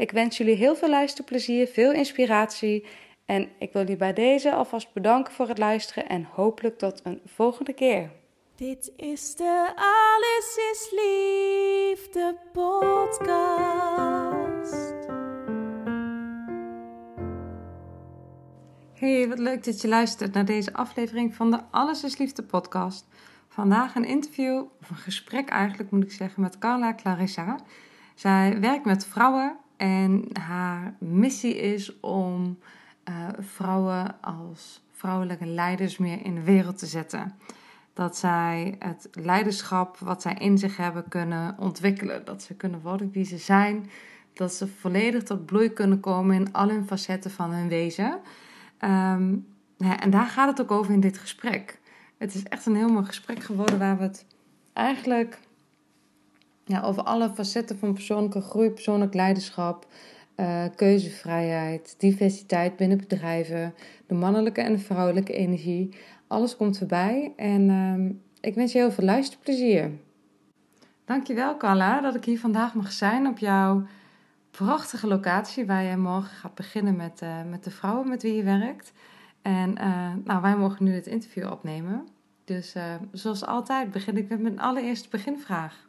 Ik wens jullie heel veel luisterplezier, veel inspiratie en ik wil jullie bij deze alvast bedanken voor het luisteren en hopelijk tot een volgende keer. Dit is de Alles is Liefde podcast. Hey, wat leuk dat je luistert naar deze aflevering van de Alles is Liefde podcast. Vandaag een interview, of een gesprek eigenlijk moet ik zeggen, met Carla Clarissa. Zij werkt met vrouwen en haar missie is om uh, vrouwen als vrouwelijke leiders meer in de wereld te zetten. Dat zij het leiderschap wat zij in zich hebben kunnen ontwikkelen. Dat ze kunnen worden wie ze zijn. Dat ze volledig tot bloei kunnen komen in al hun facetten van hun wezen. Ja, en daar gaat het ook over in dit gesprek. Het is echt een heel mooi gesprek geworden waar we het eigenlijk over alle facetten van persoonlijke groei, persoonlijk leiderschap, uh, keuzevrijheid, diversiteit binnen bedrijven, de mannelijke en vrouwelijke energie. Alles komt voorbij en uh, ik wens je heel veel luisterplezier. Dankjewel Carla dat ik hier vandaag mag zijn op jouw prachtige locatie waar je morgen gaat beginnen met, uh, met de vrouwen met wie je werkt. En uh, nou, wij mogen nu het interview opnemen. Dus zoals altijd begin ik met mijn allereerste beginvraag.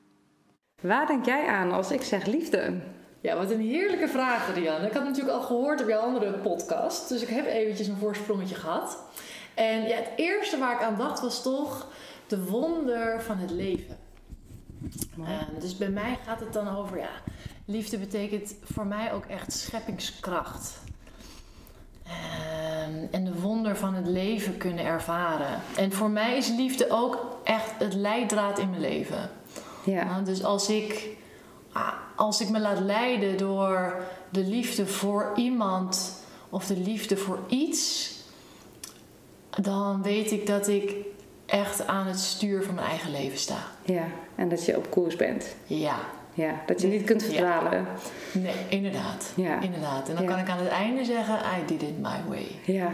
Waar denk jij aan als ik zeg liefde? Ja, wat een heerlijke vraag, Rianne. Ik had natuurlijk al gehoord op jouw andere podcast. Dus ik heb eventjes een voorsprongetje gehad. En ja, het eerste waar ik aan dacht was toch de wonder van het leven. Uh, dus bij mij gaat het dan over, ja, liefde betekent voor mij ook echt scheppingskracht. Uh, en de wonder van het leven kunnen ervaren. En voor mij is liefde ook echt het leidraad in mijn leven. Ja. Dus als ik als ik me laat leiden door de liefde voor iemand of de liefde voor iets, dan weet ik dat ik echt aan het stuur van mijn eigen leven sta. Ja, en dat je op koers bent. Ja. Ja, dat je niet kunt verdwalen. Ja. Nee, inderdaad. Ja. Inderdaad. En dan kan ik aan het einde zeggen, I did it my way. Ja.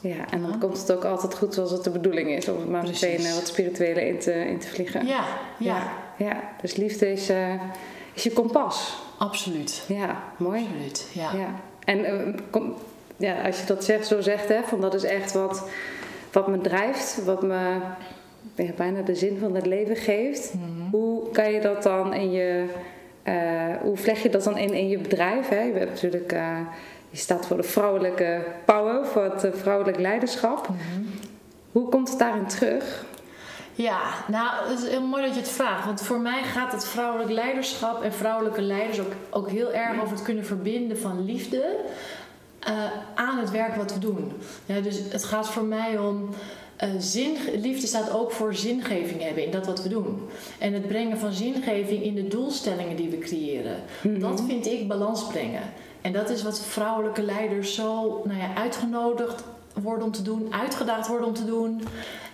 Ja, en dan komt het ook altijd goed zoals het de bedoeling is. Om maar meteen uh, wat spirituele in te, in te vliegen. Ja, ja. ja, ja. Dus liefde is... Uh, is je kompas. Absoluut. Ja, mooi. Absoluut, ja. ja. En uh, kom, ja, als je dat zegt, zo zegt, hè, van dat is echt wat, wat me drijft, wat me ja, bijna de zin van het leven geeft. Mm -hmm. Hoe kan je dat dan in je, uh, hoe vleg je dat dan in, in je bedrijf? Hè? Je bent natuurlijk, uh, je staat voor de vrouwelijke power, voor het vrouwelijk leiderschap. Mm -hmm. Hoe komt het daarin terug? Ja, nou, het is heel mooi dat je het vraagt. Want voor mij gaat het vrouwelijk leiderschap en vrouwelijke leiders ook, ook heel erg over het kunnen verbinden van liefde uh, aan het werk wat we doen. Ja, dus het gaat voor mij om. Uh, zin, liefde staat ook voor zingeving hebben in dat wat we doen. En het brengen van zingeving in de doelstellingen die we creëren. Mm-hmm. Dat vind ik balans brengen. En dat is wat vrouwelijke leiders zo nou ja, uitgenodigd worden om te doen, uitgedaagd worden om te doen.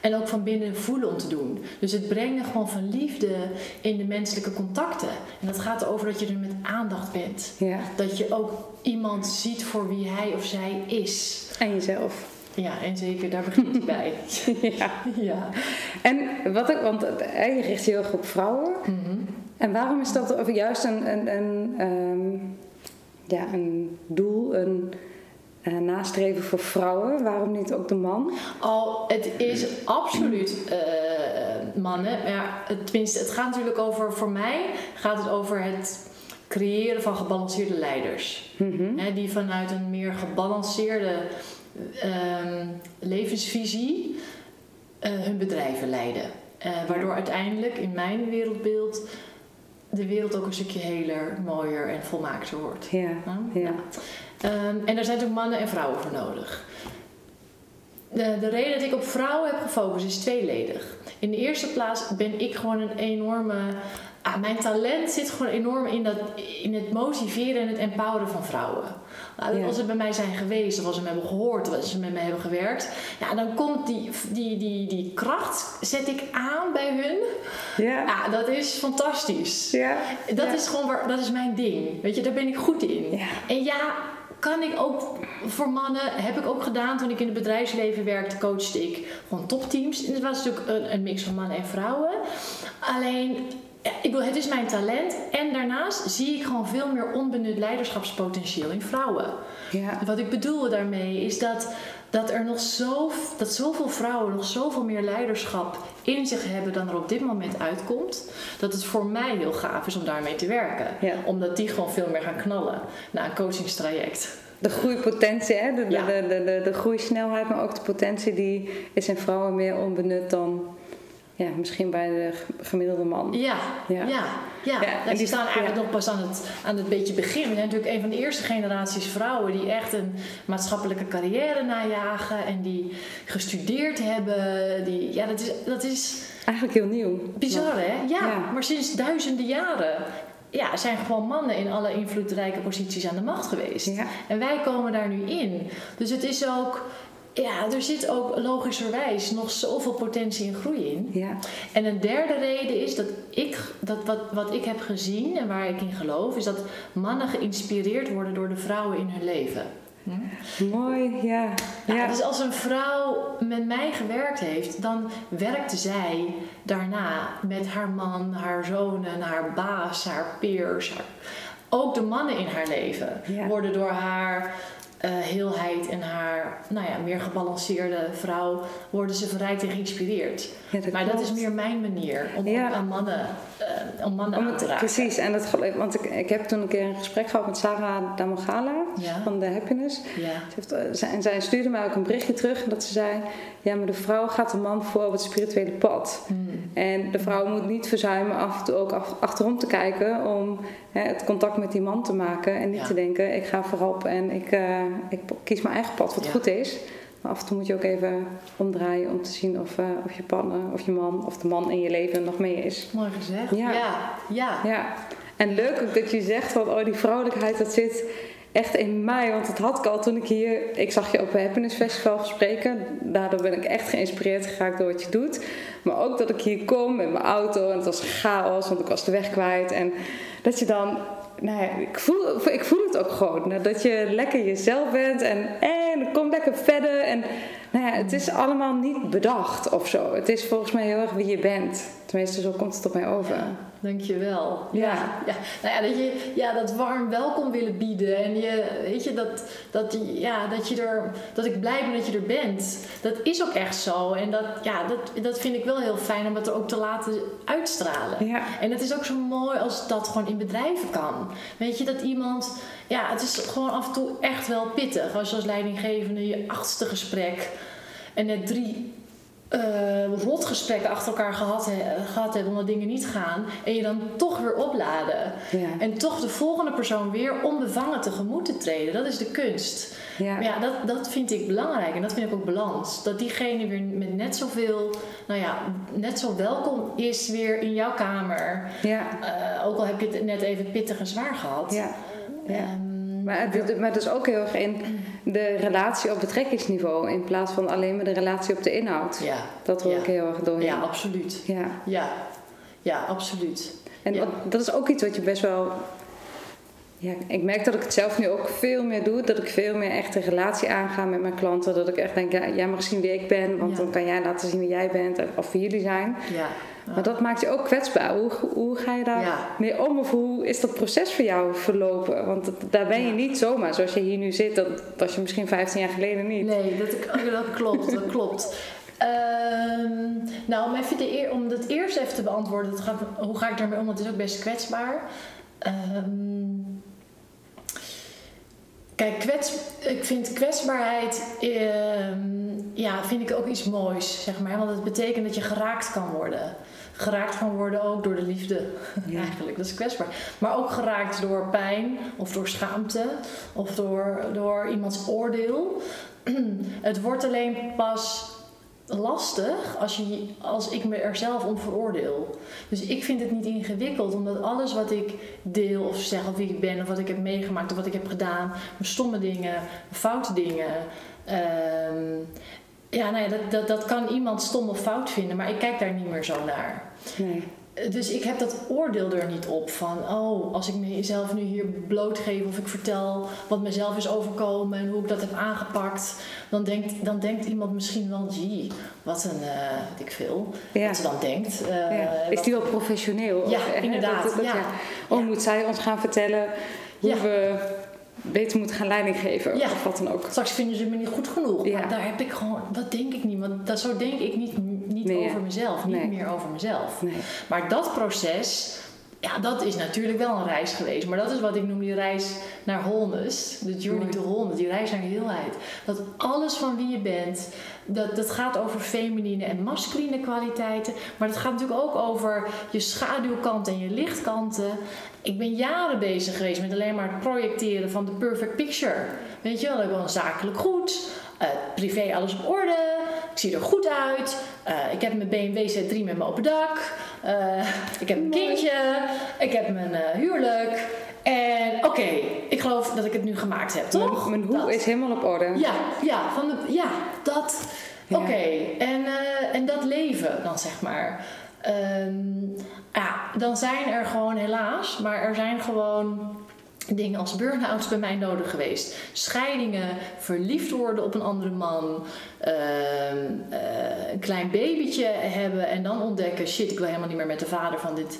En ook van binnen voelen om te doen. Dus het brengen gewoon van liefde in de menselijke contacten. En dat gaat erover dat je er met aandacht bent. Ja. Dat je ook iemand ziet voor wie hij of zij is. En jezelf. Ja, en zeker, daar begint het bij. ja. ja. En wat ik, want je richt je heel erg op vrouwen. Mm-hmm. En waarom is dat of juist een, een, een, um, ja, een doel, een eh, nastreven voor vrouwen? Waarom niet ook de man? Oh, het is absoluut uh, mannen. Ja, tenminste, het gaat natuurlijk over, voor mij gaat het over het creëren van gebalanceerde leiders. Mhm. die vanuit een meer gebalanceerde ehm, levensvisie uh, hun bedrijven leiden. waardoor uiteindelijk in mijn wereldbeeld de wereld ook een stukje heler, mooier en volmaakter wordt. Ja. ja. Ehm, en daar zijn natuurlijk mannen en vrouwen voor nodig. De, de reden dat ik op vrouwen heb gefocust is tweeledig. In de eerste plaats ben ik gewoon een enorme. Ah, mijn talent zit gewoon enorm in, dat, in het motiveren en het empoweren van vrouwen. Nou, als ze bij mij zijn geweest, of als ze me hebben gehoord, of als ze met mij hebben gewerkt, ja, dan komt die, die, die, die kracht, zet ik aan bij hun. Ja. ja dat is fantastisch. Ja. Dat is gewoon waar, dat is mijn ding. Weet je, daar ben ik goed in. Ja. En ja, kan ik ook voor mannen, heb ik ook gedaan toen ik in het bedrijfsleven werkte, coachte ik gewoon topteams. En het was natuurlijk een, een mix van mannen en vrouwen. Alleen ik bedoel, het is mijn talent. En daarnaast zie ik gewoon veel meer onbenut leiderschapspotentieel in vrouwen. Ja. Wat ik bedoel daarmee is dat, dat er nog zo, dat zoveel vrouwen nog zoveel meer leiderschap in zich hebben dan er op dit moment uitkomt. Dat het voor mij heel gaaf is om daarmee te werken. Ja. Omdat die gewoon veel meer gaan knallen na een coachingstraject. De groeipotentie, hè? De, de, de, de, de groeisnelheid, maar ook de potentie die is in vrouwen meer onbenut dan ja, misschien bij de gemiddelde man. Ja, ja, ja. ja. en die staan eigenlijk nog pas aan het, aan het beetje begin. We zijn natuurlijk een van de eerste generaties vrouwen die echt een maatschappelijke carrière najagen en die gestudeerd hebben. Die, ja, dat is, dat is eigenlijk heel nieuw. Bizar, hè? Ja, maar sinds duizenden jaren ja, zijn gewoon mannen in alle invloedrijke posities aan de macht geweest. Ja. En wij komen daar nu in. Dus het is ook ja, er zit ook logischerwijs nog zoveel potentie en groei in. Ja. En een derde reden is dat ik, dat wat, wat ik heb gezien en waar ik in geloof, is dat mannen geïnspireerd worden door de vrouwen in hun leven. Hm? Mooi, ja. ja. Dus als een vrouw met mij gewerkt heeft, dan werkte zij daarna met haar man, haar zonen, haar baas, haar peers. ook de mannen in haar leven worden door haar uh, heelheid en haar nou ja, meer gebalanceerde vrouw worden ze verrijkt en geïnspireerd. maar dat is meer mijn manier om aan mannen, uh, om mannen om het, aan te raken. Precies, en dat, want ik, ik heb toen een keer een gesprek gehad met Sarah Damogala van The Happiness. Ja. Ze heeft, en zij stuurde mij ook een berichtje terug dat ze zei: Ja, maar de vrouw gaat de man voor op het spirituele pad. Hmm. En de vrouw moet niet verzuimen af en toe ook achterom te kijken om hè, het contact met die man te maken en niet te denken: Ik ga voorop en ik. Uh, ik kies mijn eigen pad wat goed is. Maar af en toe moet je ook even omdraaien om te zien of, uh, of je partner of je man of de man in je leven nog mee is. Mooi gezegd. Ja. Ja. ja. En leuk ook dat je zegt van oh die vrouwelijkheid dat zit echt in mij. Want dat had ik al toen ik hier... Ik zag je op het Happiness Festival spreken. Daardoor ben ik echt geïnspireerd geraakt door wat je doet. Maar ook dat ik hier kom met mijn auto. En het was chaos, want ik was de weg kwijt. En dat je dan nou ik, voel, ik voel het ook gewoon. Dat je lekker jezelf bent en, en kom lekker verder. En nou ja, het is allemaal niet bedacht of zo. Het is volgens mij heel erg wie je bent. Tenminste, zo komt het op mij over. Dankjewel. Ja. ja. Nou ja, dat je ja, dat warm welkom willen bieden. En je, weet je, dat, dat, ja, dat, je er, dat ik blij ben dat je er bent. Dat is ook echt zo. En dat, ja, dat, dat vind ik wel heel fijn om het er ook te laten uitstralen. Ja. En het is ook zo mooi als dat gewoon in bedrijven kan. Weet je, dat iemand... Ja, het is gewoon af en toe echt wel pittig. Als je als leidinggevende je achtste gesprek... en net drie uh, rotgesprekken achter elkaar gehad, he, gehad hebben omdat dingen niet gaan. En je dan toch weer opladen. Ja. En toch de volgende persoon weer onbevangen tegemoet te treden. Dat is de kunst. Ja. Maar ja, dat, dat vind ik belangrijk. En dat vind ik ook balans. Dat diegene weer met net zoveel, nou ja, net zo welkom is weer in jouw kamer. Ja. Uh, ook al heb je het net even pittig en zwaar gehad. Ja. ja. Um, maar, het, maar is ook heel erg in de relatie op betrekkingsniveau in plaats van alleen maar de relatie op de inhoud. Ja. Dat hoor ja. ik heel erg doorheen. Ja, absoluut. Ja, ja. ja absoluut. En ja. dat is ook iets wat je best wel Ja, ik merk dat ik het zelf nu ook veel meer doe. Dat ik veel meer echt een relatie aanga met mijn klanten. Dat ik echt denk, ja, jij mag zien wie ik ben. Want dan kan jij laten zien wie jij bent. Of wie jullie zijn. Ja. Maar dat maakt je ook kwetsbaar. Hoe, hoe ga je daar Ja. mee om? Of hoe is dat proces voor jou verlopen? Want dat- daar ben je Ja. niet zomaar zoals je hier nu zit. Dat was je misschien 15 jaar geleden niet. Nee, dat, dat klopt, dat klopt. Ehm, nou, om, even de eer, om dat eerst even te beantwoorden, dat hoe ga ik daarmee om? Want het is ook best kwetsbaar. Ehm, kijk, kwets, ik vind kwetsbaarheid, ehm, ja, vind ik ook iets moois, zeg maar. Want het betekent dat je geraakt kan worden. Geraakt kan worden ook door de liefde, Ja. eigenlijk. Dat is kwetsbaar. Maar ook geraakt door pijn of door schaamte of door, door iemands oordeel. Het wordt alleen pas lastig als, je, als ik me er zelf om veroordeel. Dus ik vind het niet ingewikkeld, omdat alles wat ik deel of zeg, of wie ik ben, of wat ik heb meegemaakt, of wat ik heb gedaan, mijn stomme dingen, mijn foute dingen. ehm, ja, nou ja, dat, dat, dat kan iemand stom of fout vinden, maar ik kijk daar niet meer zo naar. Nee. Dus ik heb dat oordeel er niet op van, oh, als ik mezelf nu hier blootgeef of ik vertel wat mezelf is overkomen en hoe ik dat heb aangepakt, dan denkt, dan denkt iemand misschien wel, jee, wat een, eh weet ik veel, Ja. wat ze dan denkt. eh, Ja. Is die wel professioneel? Ja, Of, inderdaad, dat- dat- ja. Oh, moet zij ons gaan vertellen hoe we beter moeten gaan leiding geven? Ja. Of wat dan ook. Straks vinden ze me niet goed genoeg. Ja. Maar daar heb ik gewoon, dat denk ik niet. Want dat, zo denk ik niet, niet Nee, over ja. mezelf. Niet Nee. meer over mezelf. Nee. Maar dat proces, ja, dat is natuurlijk wel een reis geweest. Maar dat is wat ik noem die reis naar wholeness. De journey to wholeness, die reis naar heelheid. Dat alles van wie je bent, dat, dat gaat over feminine en masculine kwaliteiten. Maar dat gaat natuurlijk ook over je schaduwkant en je lichtkanten. Ik ben jaren bezig geweest met alleen maar het projecteren van de perfect picture. Weet je wel, ik wel zakelijk goed. eh, privé alles op orde. Ik zie er goed uit. eh, ik heb mijn BMW Z3 met mijn open dak. eh, ik heb een kindje. Ik heb mijn huwelijk. En oké, ik geloof dat ik het nu gemaakt heb, toch? Mijn, mijn hoe is helemaal op orde. Ja, ja, van de, ja dat. Ja. Oké, en, en dat leven dan zeg maar. Ehm, ja, dan zijn er gewoon helaas, maar er zijn gewoon dingen als burn-outs bij mij nodig geweest. Scheidingen, verliefd worden op een andere man, ehm, eh, een klein babytje hebben en dan ontdekken: shit, ik wil helemaal niet meer met de vader van dit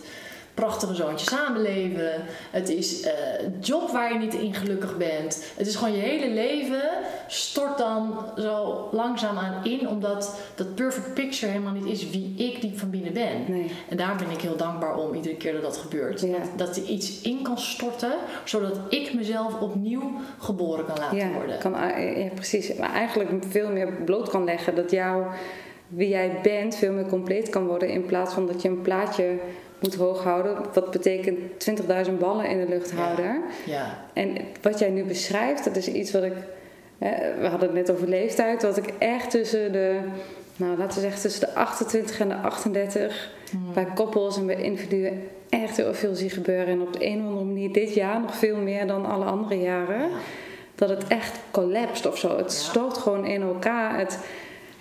prachtige zoontje samenleven. Het is eh, een job waar je niet in gelukkig bent. Het is gewoon je hele leven stort dan zo langzaam aan in, omdat dat perfect picture helemaal niet is wie ik diep van binnen ben. Nee. En daar ben ik heel dankbaar om, iedere keer dat dat gebeurt. Ja. Dat, dat er iets in kan storten, zodat ik mezelf opnieuw geboren kan laten Ja, worden. kan, ja, precies. Maar eigenlijk veel meer bloot kan leggen. Dat jouw, wie jij bent, veel meer compleet kan worden. In plaats van dat je een plaatje moet hooghouden. Wat betekent 20.000 ballen in de lucht Ja. houden. Ja, En wat jij nu beschrijft, dat is iets wat ik... hè, We hadden het net over leeftijd. Wat ik echt tussen de... Nou, laten we zeggen tussen de 28 en de 38... Hmm. bij koppels en bij individuen echt heel veel zie gebeuren. En op de een of andere manier dit jaar nog veel meer dan alle andere jaren. Dat het echt collapst of zo. Het Ja. stort gewoon in elkaar. Het,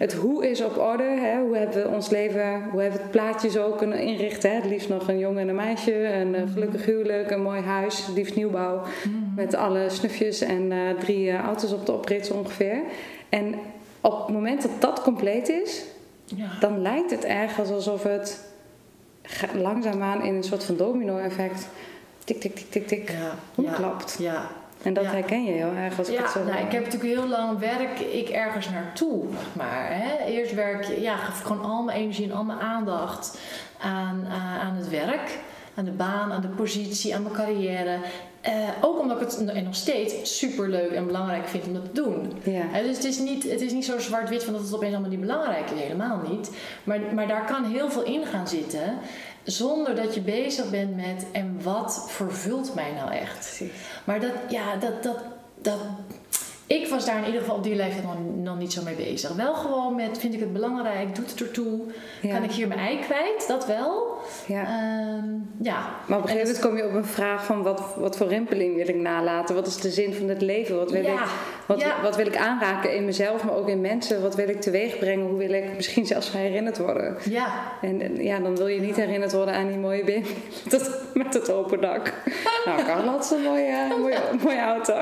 het hoe is op orde. Hè? Hoe hebben we ons leven, hoe hebben we het plaatje zo kunnen inrichten. Hè? Het liefst nog een jongen en een meisje. Een eh, gelukkig huwelijk, een mooi huis. het Liefst nieuwbouw. Met alle snufjes en eh, drie eh, auto's op de oprit ongeveer. En op het moment dat dat compleet is, ja. dan lijkt het ergens alsof het langzaamaan in een soort van domino-effect tik, tik, tik, tik, tik ja, ja, omklapt. ja. En dat Ja. herken je heel erg als ik Ja, het zo nou, ik heb natuurlijk heel lang werk ik ergens naartoe, maar. Hè? Eerst werk je, ja, geef ik gewoon al mijn energie en al mijn aandacht aan, aan, aan het werk, aan de baan, aan de positie, aan mijn carrière. Eh, ook omdat ik het en nog steeds super leuk en belangrijk vind om dat te doen. Ja. Dus het is niet, het is niet zo zwart-wit van dat het opeens allemaal niet belangrijk is, helemaal niet. Maar, maar daar kan heel veel in gaan zitten, zonder dat je bezig bent met en wat vervult mij nou echt. Precies. Maar dat, ja, dat, dat, dat. Ik was daar in ieder geval op die leeftijd nog, nog niet zo mee bezig. Wel gewoon met, vind ik het belangrijk, doet het ertoe? Ja. Kan ik hier mijn ei kwijt? Dat wel. Ja. Ehm, ja. Maar op een En gegeven moment kom je op een vraag van wat, wat voor rimpeling wil ik nalaten? Wat is de zin van het leven? Wat wil, Ja, ik, wat, wil ik aanraken in mezelf, maar ook in mensen? Wat wil ik teweeg brengen? Hoe wil ik misschien zelfs herinnerd worden? Ja, En, en ja, dan wil je niet herinnerd worden aan die mooie het, met het open dak. Nou, Carla had een mooie, mooie, mooie auto.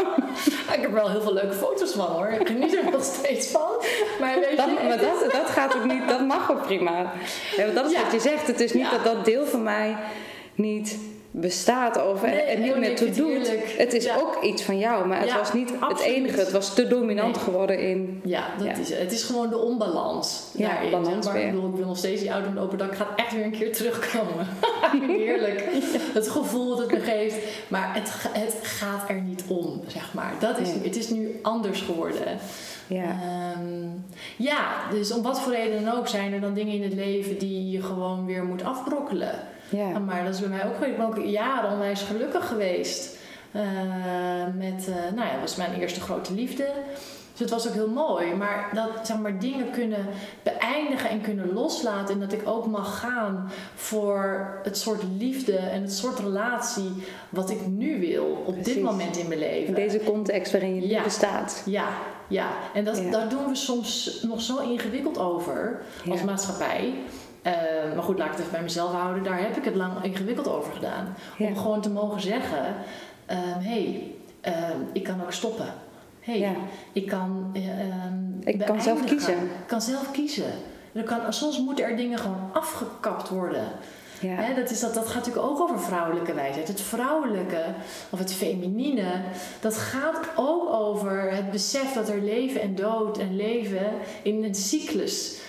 ik heb wel heel veel leuke foto's van hoor. Ik geniet er nog steeds van. Maar weet je, Dat, maar dat, dat gaat ook niet, dat mag ook prima. Ja, want dat is Ja. wat je zegt. Het is niet Ja. dat dat deel van mij niet bestaat of Nee, er niet meer toe het doet. Het is Ja. ook iets van jou, maar het Ja, was niet het enige. Het was te dominant Nee. geworden in. Ja, dat Ja. Is, het is gewoon de onbalans. Ja, daarin, balans maar. weer. Ik bedoel, ik wil nog steeds die auto open dak. gaat echt weer een keer terugkomen. Heerlijk. Het gevoel dat het me geeft. Maar het, het gaat er niet om, zeg maar. Dat is, Nee. Het is nu anders geworden. Ja, Ehm, ja, dus om wat voor reden dan ook zijn er dan dingen in het leven die je gewoon weer moet afbrokkelen. Ja. Maar dat is bij mij ook geweest. Ik ben ook jaren onwijs gelukkig geweest. Eh, met, eh, nou ja, dat was mijn eerste grote liefde. Dus het was ook heel mooi. Maar dat zeg maar, dingen kunnen beëindigen en kunnen loslaten. En dat ik ook mag gaan voor het soort liefde en het soort relatie wat ik nu wil op Precies. dit moment in mijn leven. In deze context waarin je Ja. bestaat. Ja, ja. En dat, Ja. daar doen we soms nog zo ingewikkeld over als Ja. maatschappij. Eh, maar goed, laat ik het even bij mezelf houden. Daar heb ik het lang ingewikkeld over gedaan. Ja. Om gewoon te mogen zeggen: hé, hey, ehm, ik kan ook stoppen. hey, Ja. ik kan. eh, ehm, Ik kan zelf kiezen. Ik kan zelf kiezen. Er kan, soms moeten er dingen gewoon afgekapt worden. Ja. Dat, is dat, dat gaat natuurlijk ook over vrouwelijke wijsheid. Het vrouwelijke of het feminine, dat gaat ook over het besef dat er leven en dood en leven in een cyclus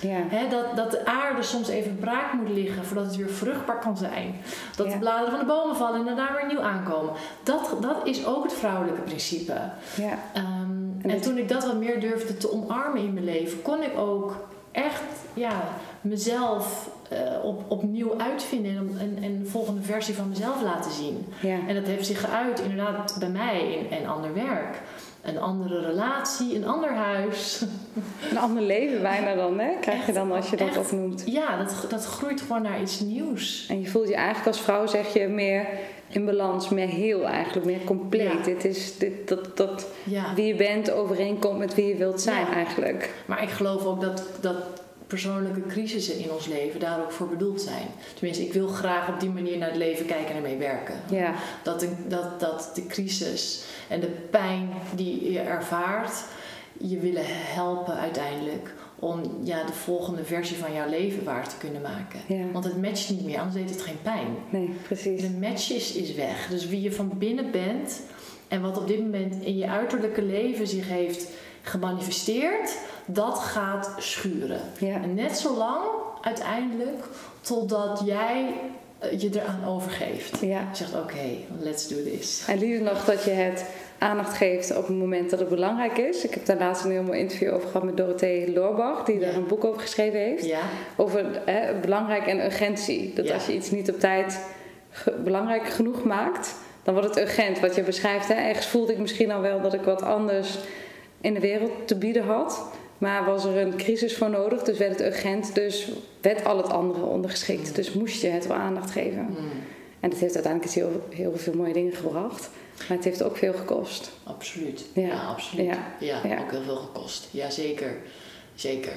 Ja. Hè, dat, dat de aarde soms even braak moet liggen voordat het weer vruchtbaar kan zijn. Dat Ja. de bladeren van de bomen vallen en daarna weer nieuw aankomen. Dat, dat is ook het vrouwelijke principe. Ja. Ehm, en toen ik dat wat meer durfde te omarmen in mijn leven, kon ik ook echt ja, mezelf eh, op, opnieuw uitvinden en, en, en de volgende versie van mezelf laten zien. Ja. En dat heeft zich geuit inderdaad bij mij in een ander werk. Een andere relatie, een ander huis. Een ander leven bijna dan, hè? Krijg je dan als je dat echt. opnoemt. Ja, dat, dat groeit gewoon naar iets nieuws. En je voelt je eigenlijk als vrouw, zeg je, meer in balans, meer heel eigenlijk, meer compleet. Ja. Dit is dit, dat, dat Ja. wie je bent overeenkomt met wie je wilt zijn Ja. eigenlijk. Maar ik geloof ook dat, dat persoonlijke crisissen in ons leven daar ook voor bedoeld zijn. Tenminste, ik wil graag op die manier naar het leven kijken en ermee werken. Ja, Dat de, dat, dat de crisis en de pijn die je ervaart, je willen helpen uiteindelijk om ja, de volgende versie van jouw leven waar te kunnen maken. ja. Want het matcht niet meer, anders deed het geen pijn. Nee, precies. De match is, is weg. Dus wie je van binnen bent en wat op dit moment in je uiterlijke leven zich heeft gemanifesteerd, dat gaat schuren. Ja, En net zo lang uiteindelijk totdat jij eh, je eraan overgeeft. ja. Je zegt oké, let's do this. En liefst nog dat je het aandacht geeft op het moment dat het belangrijk is. Ik heb daar laatst een heel mooi interview over gehad met Dorothee Loorbach, die Ja. daar een boek over geschreven heeft. Ja, Over hè, belangrijk en urgentie. Dat Ja. als je iets niet op tijd ge- belangrijk genoeg maakt, dan wordt het urgent. Wat je beschrijft, hè? ergens voelde ik misschien al wel dat ik wat anders in de wereld te bieden had. Maar was er een crisis voor nodig, dus werd het urgent. Dus werd al het andere ondergeschikt. Dus moest je het wel aandacht geven. Mm, En het heeft uiteindelijk iets heel, heel veel mooie dingen gebracht. Maar het heeft ook veel gekost. absoluut. Ja. Ja, absoluut. Ja. Ja. Ja. ook heel veel gekost. Ja, zeker. Zeker.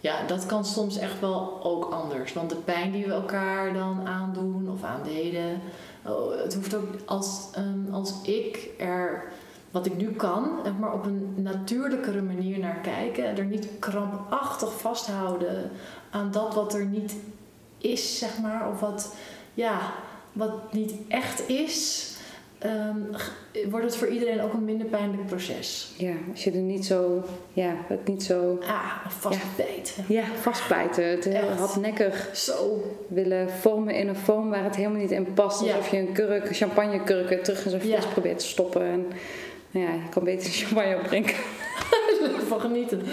Ja, dat kan soms echt wel ook anders. Want de pijn die we elkaar dan aandoen of aandeden, oh, het hoeft ook als, ehm, als ik er wat ik nu kan, maar op een natuurlijkere manier naar kijken. Er niet krampachtig vasthouden aan dat wat er niet is, zeg maar. Of wat, ja, wat niet echt is. ehm, wordt het voor iedereen ook een minder pijnlijk proces. Ja, als je er niet zo, ja, het niet zo Ah, vastbijt. ja, vastbijten. Het heel Echt. hardnekkig Zo. willen vormen in een vorm waar het helemaal niet in past. Ja. Alsof je een kurk, een champagnekurk weer terug in zo'n Ja. fles probeert te stoppen. En ja, je kan beter champagne opdrinken. Van genieten.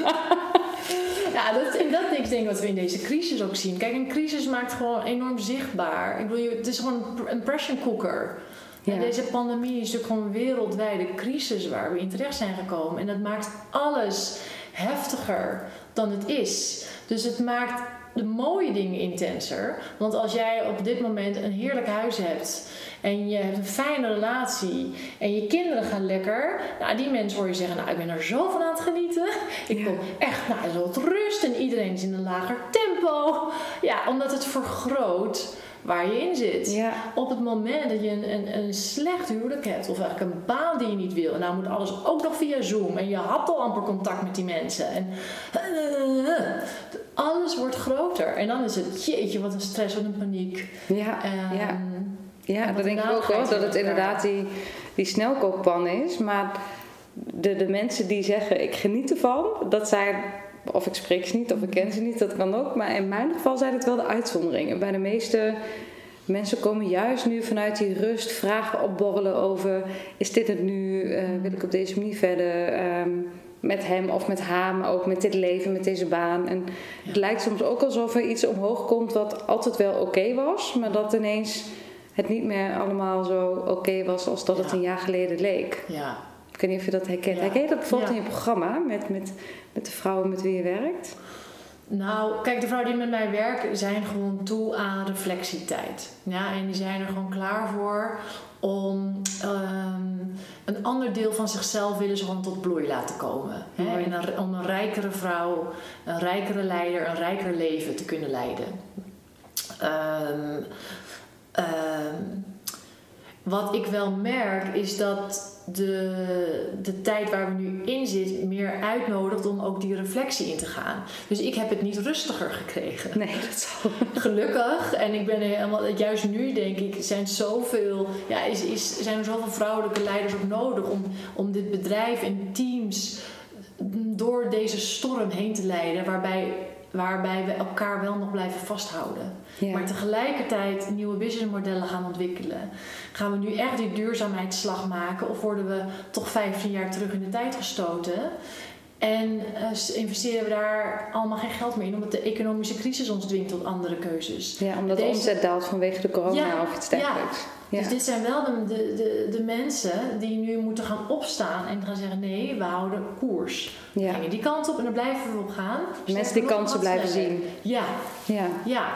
Ja, dat, en dat is denk ik wat we in deze crisis ook zien. Kijk, een crisis maakt gewoon enorm zichtbaar. Ik bedoel, je- het is gewoon een pr- een pressure cooker. En Ja. deze pandemie is natuurlijk gewoon een wereldwijde crisis waar we in terecht zijn gekomen. En dat maakt alles heftiger dan het is. Dus het maakt de mooie dingen intenser. Want als jij op dit moment een heerlijk huis hebt en je hebt een fijne relatie en je kinderen gaan lekker, nou die mensen hoor je zeggen, nou ik ben er zo van aan het genieten. Ik Ja. kom echt, nou is wat rust en iedereen is in een lager tempo. Ja, omdat het vergroot waar je in zit. Ja. Op het moment dat je een, een, een slecht huwelijk hebt, of eigenlijk een baan die je niet wil, en nou moet alles ook nog via Zoom, en je had al amper contact met die mensen, en alles wordt groter. En dan is het, jeetje, wat een stress, wat een paniek. Ja, Ehm, ja. Ja, dat denk ik ook benauwdheid wel. Dat het inderdaad die, die snelkookpan is. Maar de, de mensen die zeggen ik geniet ervan, dat zijn. Of ik spreek ze niet, of ik ken ze niet, dat kan ook. Maar in mijn geval zijn het wel de uitzonderingen. Bij de meeste mensen komen juist nu vanuit die rust vragen opborrelen over: is dit het nu? Eh, wil ik op deze manier verder? Ehm, met hem of met haar, maar ook met dit leven, met deze baan. En het lijkt soms ook alsof er iets omhoog komt wat altijd wel oké was, maar dat ineens het niet meer allemaal zo oké was als dat het een jaar geleden leek. Ja, Ik weet niet of je dat herkent. Ja. Herken je dat bijvoorbeeld in je programma met, met, met de vrouwen met wie je werkt? Nou, kijk, de vrouwen die met mij werken zijn gewoon toe aan reflectietijd. Ja, en die zijn er gewoon klaar voor om ehm, een ander deel van zichzelf willen ze gewoon tot bloei laten komen. Hè? En een, om een rijkere vrouw, een rijkere leider, een rijker leven te kunnen leiden. Ehm, ehm, wat ik wel merk is dat de, de tijd waar we nu in zitten meer uitnodigt om ook die reflectie in te gaan. Dus ik heb het niet rustiger gekregen. Nee, dat zal. Gelukkig. En ik ben helemaal, juist nu denk ik, zijn, zoveel, ja, is, is, zijn er zoveel vrouwelijke leiders ook nodig om, om dit bedrijf en teams door deze storm heen te leiden. Waarbij, waarbij we elkaar wel nog blijven vasthouden. Ja. Maar tegelijkertijd nieuwe businessmodellen gaan ontwikkelen. Gaan we nu echt die duurzaamheidsslag maken? Of worden we toch 15 jaar terug in de tijd gestoten? En eh, investeren we daar allemaal geen geld meer in, omdat de economische crisis ons dwingt tot andere keuzes. ja, omdat de omzet daalt vanwege de corona Ja, of iets dergelijks. Ja. Dus dit zijn wel de, de, de, mensen die nu moeten gaan opstaan en gaan zeggen: nee, we houden koers. We Ja. gingen die kant op en daar blijven we op gaan. Mensen die kansen blijven sneller. zien. Ja, Ja. ja.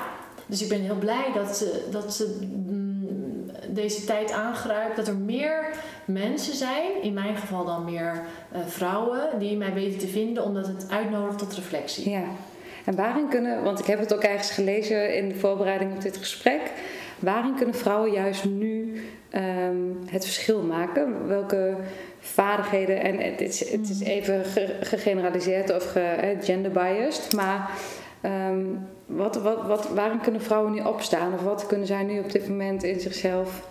Dus ik ben heel blij dat ze, dat ze mm, deze tijd aangrijpt. Dat er meer mensen zijn, in mijn geval dan meer eh, vrouwen, die mij weten te vinden, omdat het uitnodigt tot reflectie. Ja. En waarin kunnen, want ik heb het ook ergens gelezen in de voorbereiding op dit gesprek, waarin kunnen vrouwen juist nu ehm, het verschil maken? Welke vaardigheden, en het is, het is even ge- gegeneraliseerd of ge, eh, gender biased, maar ehm, wat, wat, wat, waarin kunnen vrouwen nu opstaan? Of wat kunnen zij nu op dit moment in zichzelf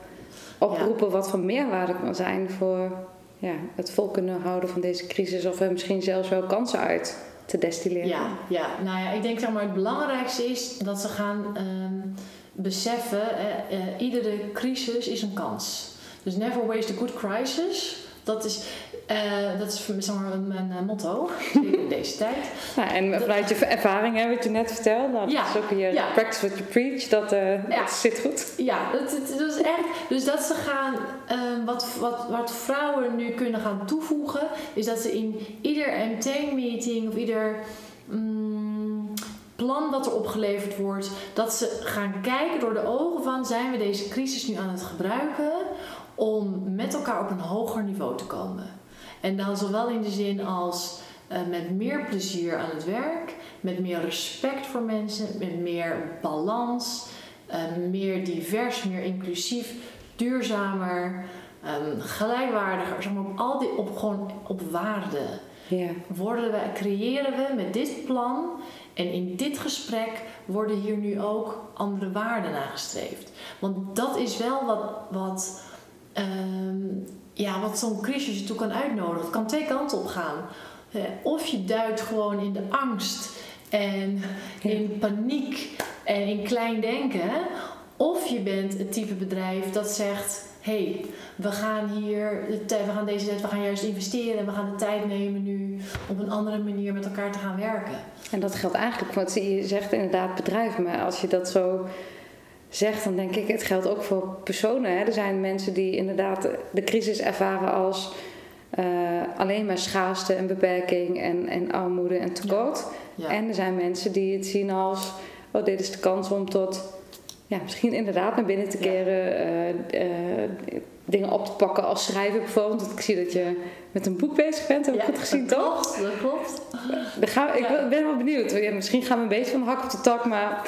oproepen wat van meerwaarde kan zijn voor ja, het vol kunnen houden van deze crisis of er misschien zelfs wel kansen uit te destilleren? Ja, ja, nou ja, ik denk zeg maar het belangrijkste is dat ze gaan ehm, beseffen, eh, eh, iedere crisis is een kans. Dus never waste a good crisis. Dat is, eh, dat is zeg maar mijn eh, motto, in deze tijd. Nou, en vanuit je ervaring, hè, wat je net vertelde, dat Ja, is ook weer ja. practice what you preach, dat, Ja. dat zit goed. Ja, dat, dat, dat is echt. Dus dat ze gaan, ehm, wat, wat, wat vrouwen nu kunnen gaan toevoegen, is dat ze in ieder MT-meeting of ieder mm, plan wat er opgeleverd wordt, dat ze gaan kijken door de ogen van zijn we deze crisis nu aan het gebruiken om met elkaar op een hoger niveau te komen. En dan zowel in de zin als eh, met meer plezier aan het werk, met meer respect voor mensen, met meer balans, eh, meer divers, meer inclusief, duurzamer, ehm, gelijkwaardiger, zeg maar op al die op gewoon op waarde Ja. worden we, creëren we met dit plan en in dit gesprek worden hier nu ook andere waarden nagestreefd. Want dat is wel wat, wat, ehm, ja, wat zo'n crisis je toe kan uitnodigen. Het kan twee kanten op gaan. Eh, Of je duikt gewoon in de angst en in paniek en in klein denken. Of je bent het type bedrijf dat zegt: hé, hey, we gaan hier, we gaan deze tijd, we gaan juist investeren en we gaan de tijd nemen nu op een andere manier met elkaar te gaan werken. En dat geldt eigenlijk, want je zegt inderdaad bedrijven, maar als je dat zo zeg, dan denk ik, het geldt ook voor personen. Hè. Er zijn mensen die inderdaad de crisis ervaren als eh, alleen maar schaarste en beperking en, en armoede en tekort. Ja. En er zijn mensen die het zien als, oh, dit is de kans om tot, ja, misschien inderdaad naar binnen te Ja. keren, eh, eh, dingen op te pakken als schrijven bijvoorbeeld. Want ik zie dat je met een boek bezig bent, heb ik Ja, goed gezien, dat toch? Klopt, dat klopt. Dan gaan we- ik Ja. ben wel benieuwd. Ja, misschien gaan we een beetje van de hak op de tak, maar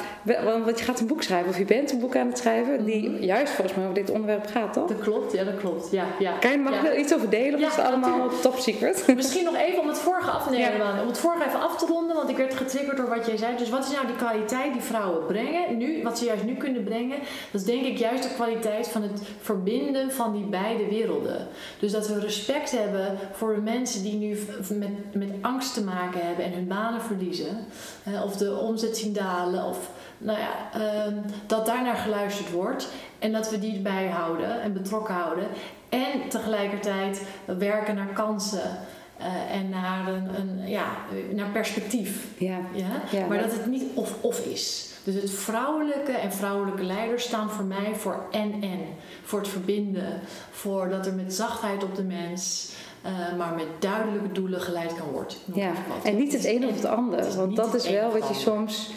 want je gaat een boek schrijven, of je bent een boek aan het schrijven, die Mhm. juist volgens mij over dit onderwerp gaat, toch? Dat klopt, ja, dat klopt. Ja, ja. Kan je, mag ja. ik er iets over delen, of is het allemaal top secret? Misschien nog even om het vorige af te nemen, om het vorige even af te ronden, want ik werd getriggerd door wat jij zei. Dus wat is nou die kwaliteit die vrouwen brengen? Nu, wat ze juist nu kunnen brengen, dat is denk ik juist de kwaliteit van het verbinden van die beide werelden. Dus dat we respect hebben voor de mensen die nu met, met angst te maken hebben en hun banen verliezen, hè, of de omzet zien dalen, of nou ja, ehm, dat daarnaar geluisterd wordt en dat we die erbij houden en betrokken houden. En tegelijkertijd werken naar kansen eh, en naar, een, een, ja, naar perspectief. Ja, Ja? Ja, maar dat- dat het niet of-of is. Dus het vrouwelijke en vrouwelijke leiders staan voor mij voor en-en. Voor het verbinden. Voor dat er met zachtheid op de mens, eh, maar met duidelijke doelen geleid kan worden. Ja. En niet het een of het ander, Het want dat is wel wat je soms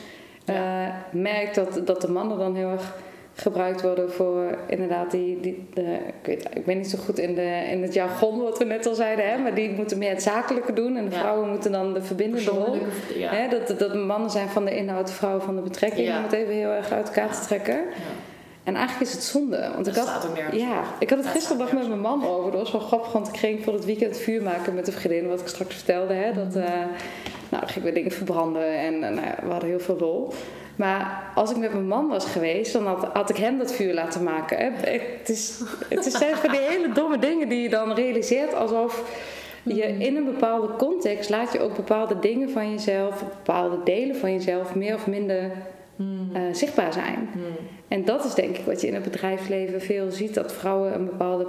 eh, merkt, dat, dat de mannen dan heel erg gebruikt worden voor inderdaad die, die de, ik, weet, ik ben niet zo goed in, de, in het jargon wat we net al zeiden, hè, maar die moeten meer het zakelijke doen en de Ja. vrouwen moeten dan de verbindende rol. Ja. Hè, dat, dat mannen zijn van de inhoud, de vrouwen van de betrekking, om het even heel erg uit elkaar te trekken. En eigenlijk is het zonde. Want Dat ik had, ja, ik had het nog met mijn man over. Dat was wel grappig, want ik ging voor het weekend vuur maken met een vriendin, wat ik straks vertelde. Hè, dat, Mhm. eh, nou, dan gingen we dingen verbranden en eh, nou we hadden heel veel lol. Maar als ik met mijn man was geweest, dan had, had ik hem dat vuur laten maken. Hè. Het is, het is zijn van die hele domme dingen die je dan realiseert alsof je Mhm. in een bepaalde context laat je ook bepaalde dingen van jezelf, bepaalde delen van jezelf meer of minder Hmm. eh, zichtbaar zijn. Hmm. En dat is denk ik wat je in het bedrijfsleven veel ziet, dat vrouwen een bepaalde,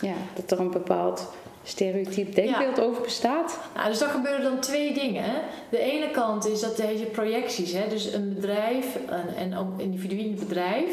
ja, dat er een bepaald stereotyp denkbeeld over bestaat. Nou, dus dan gebeuren dan twee dingen. hè. De ene kant is dat deze projecties, hè, dus een bedrijf en, en ook individuen in het bedrijf,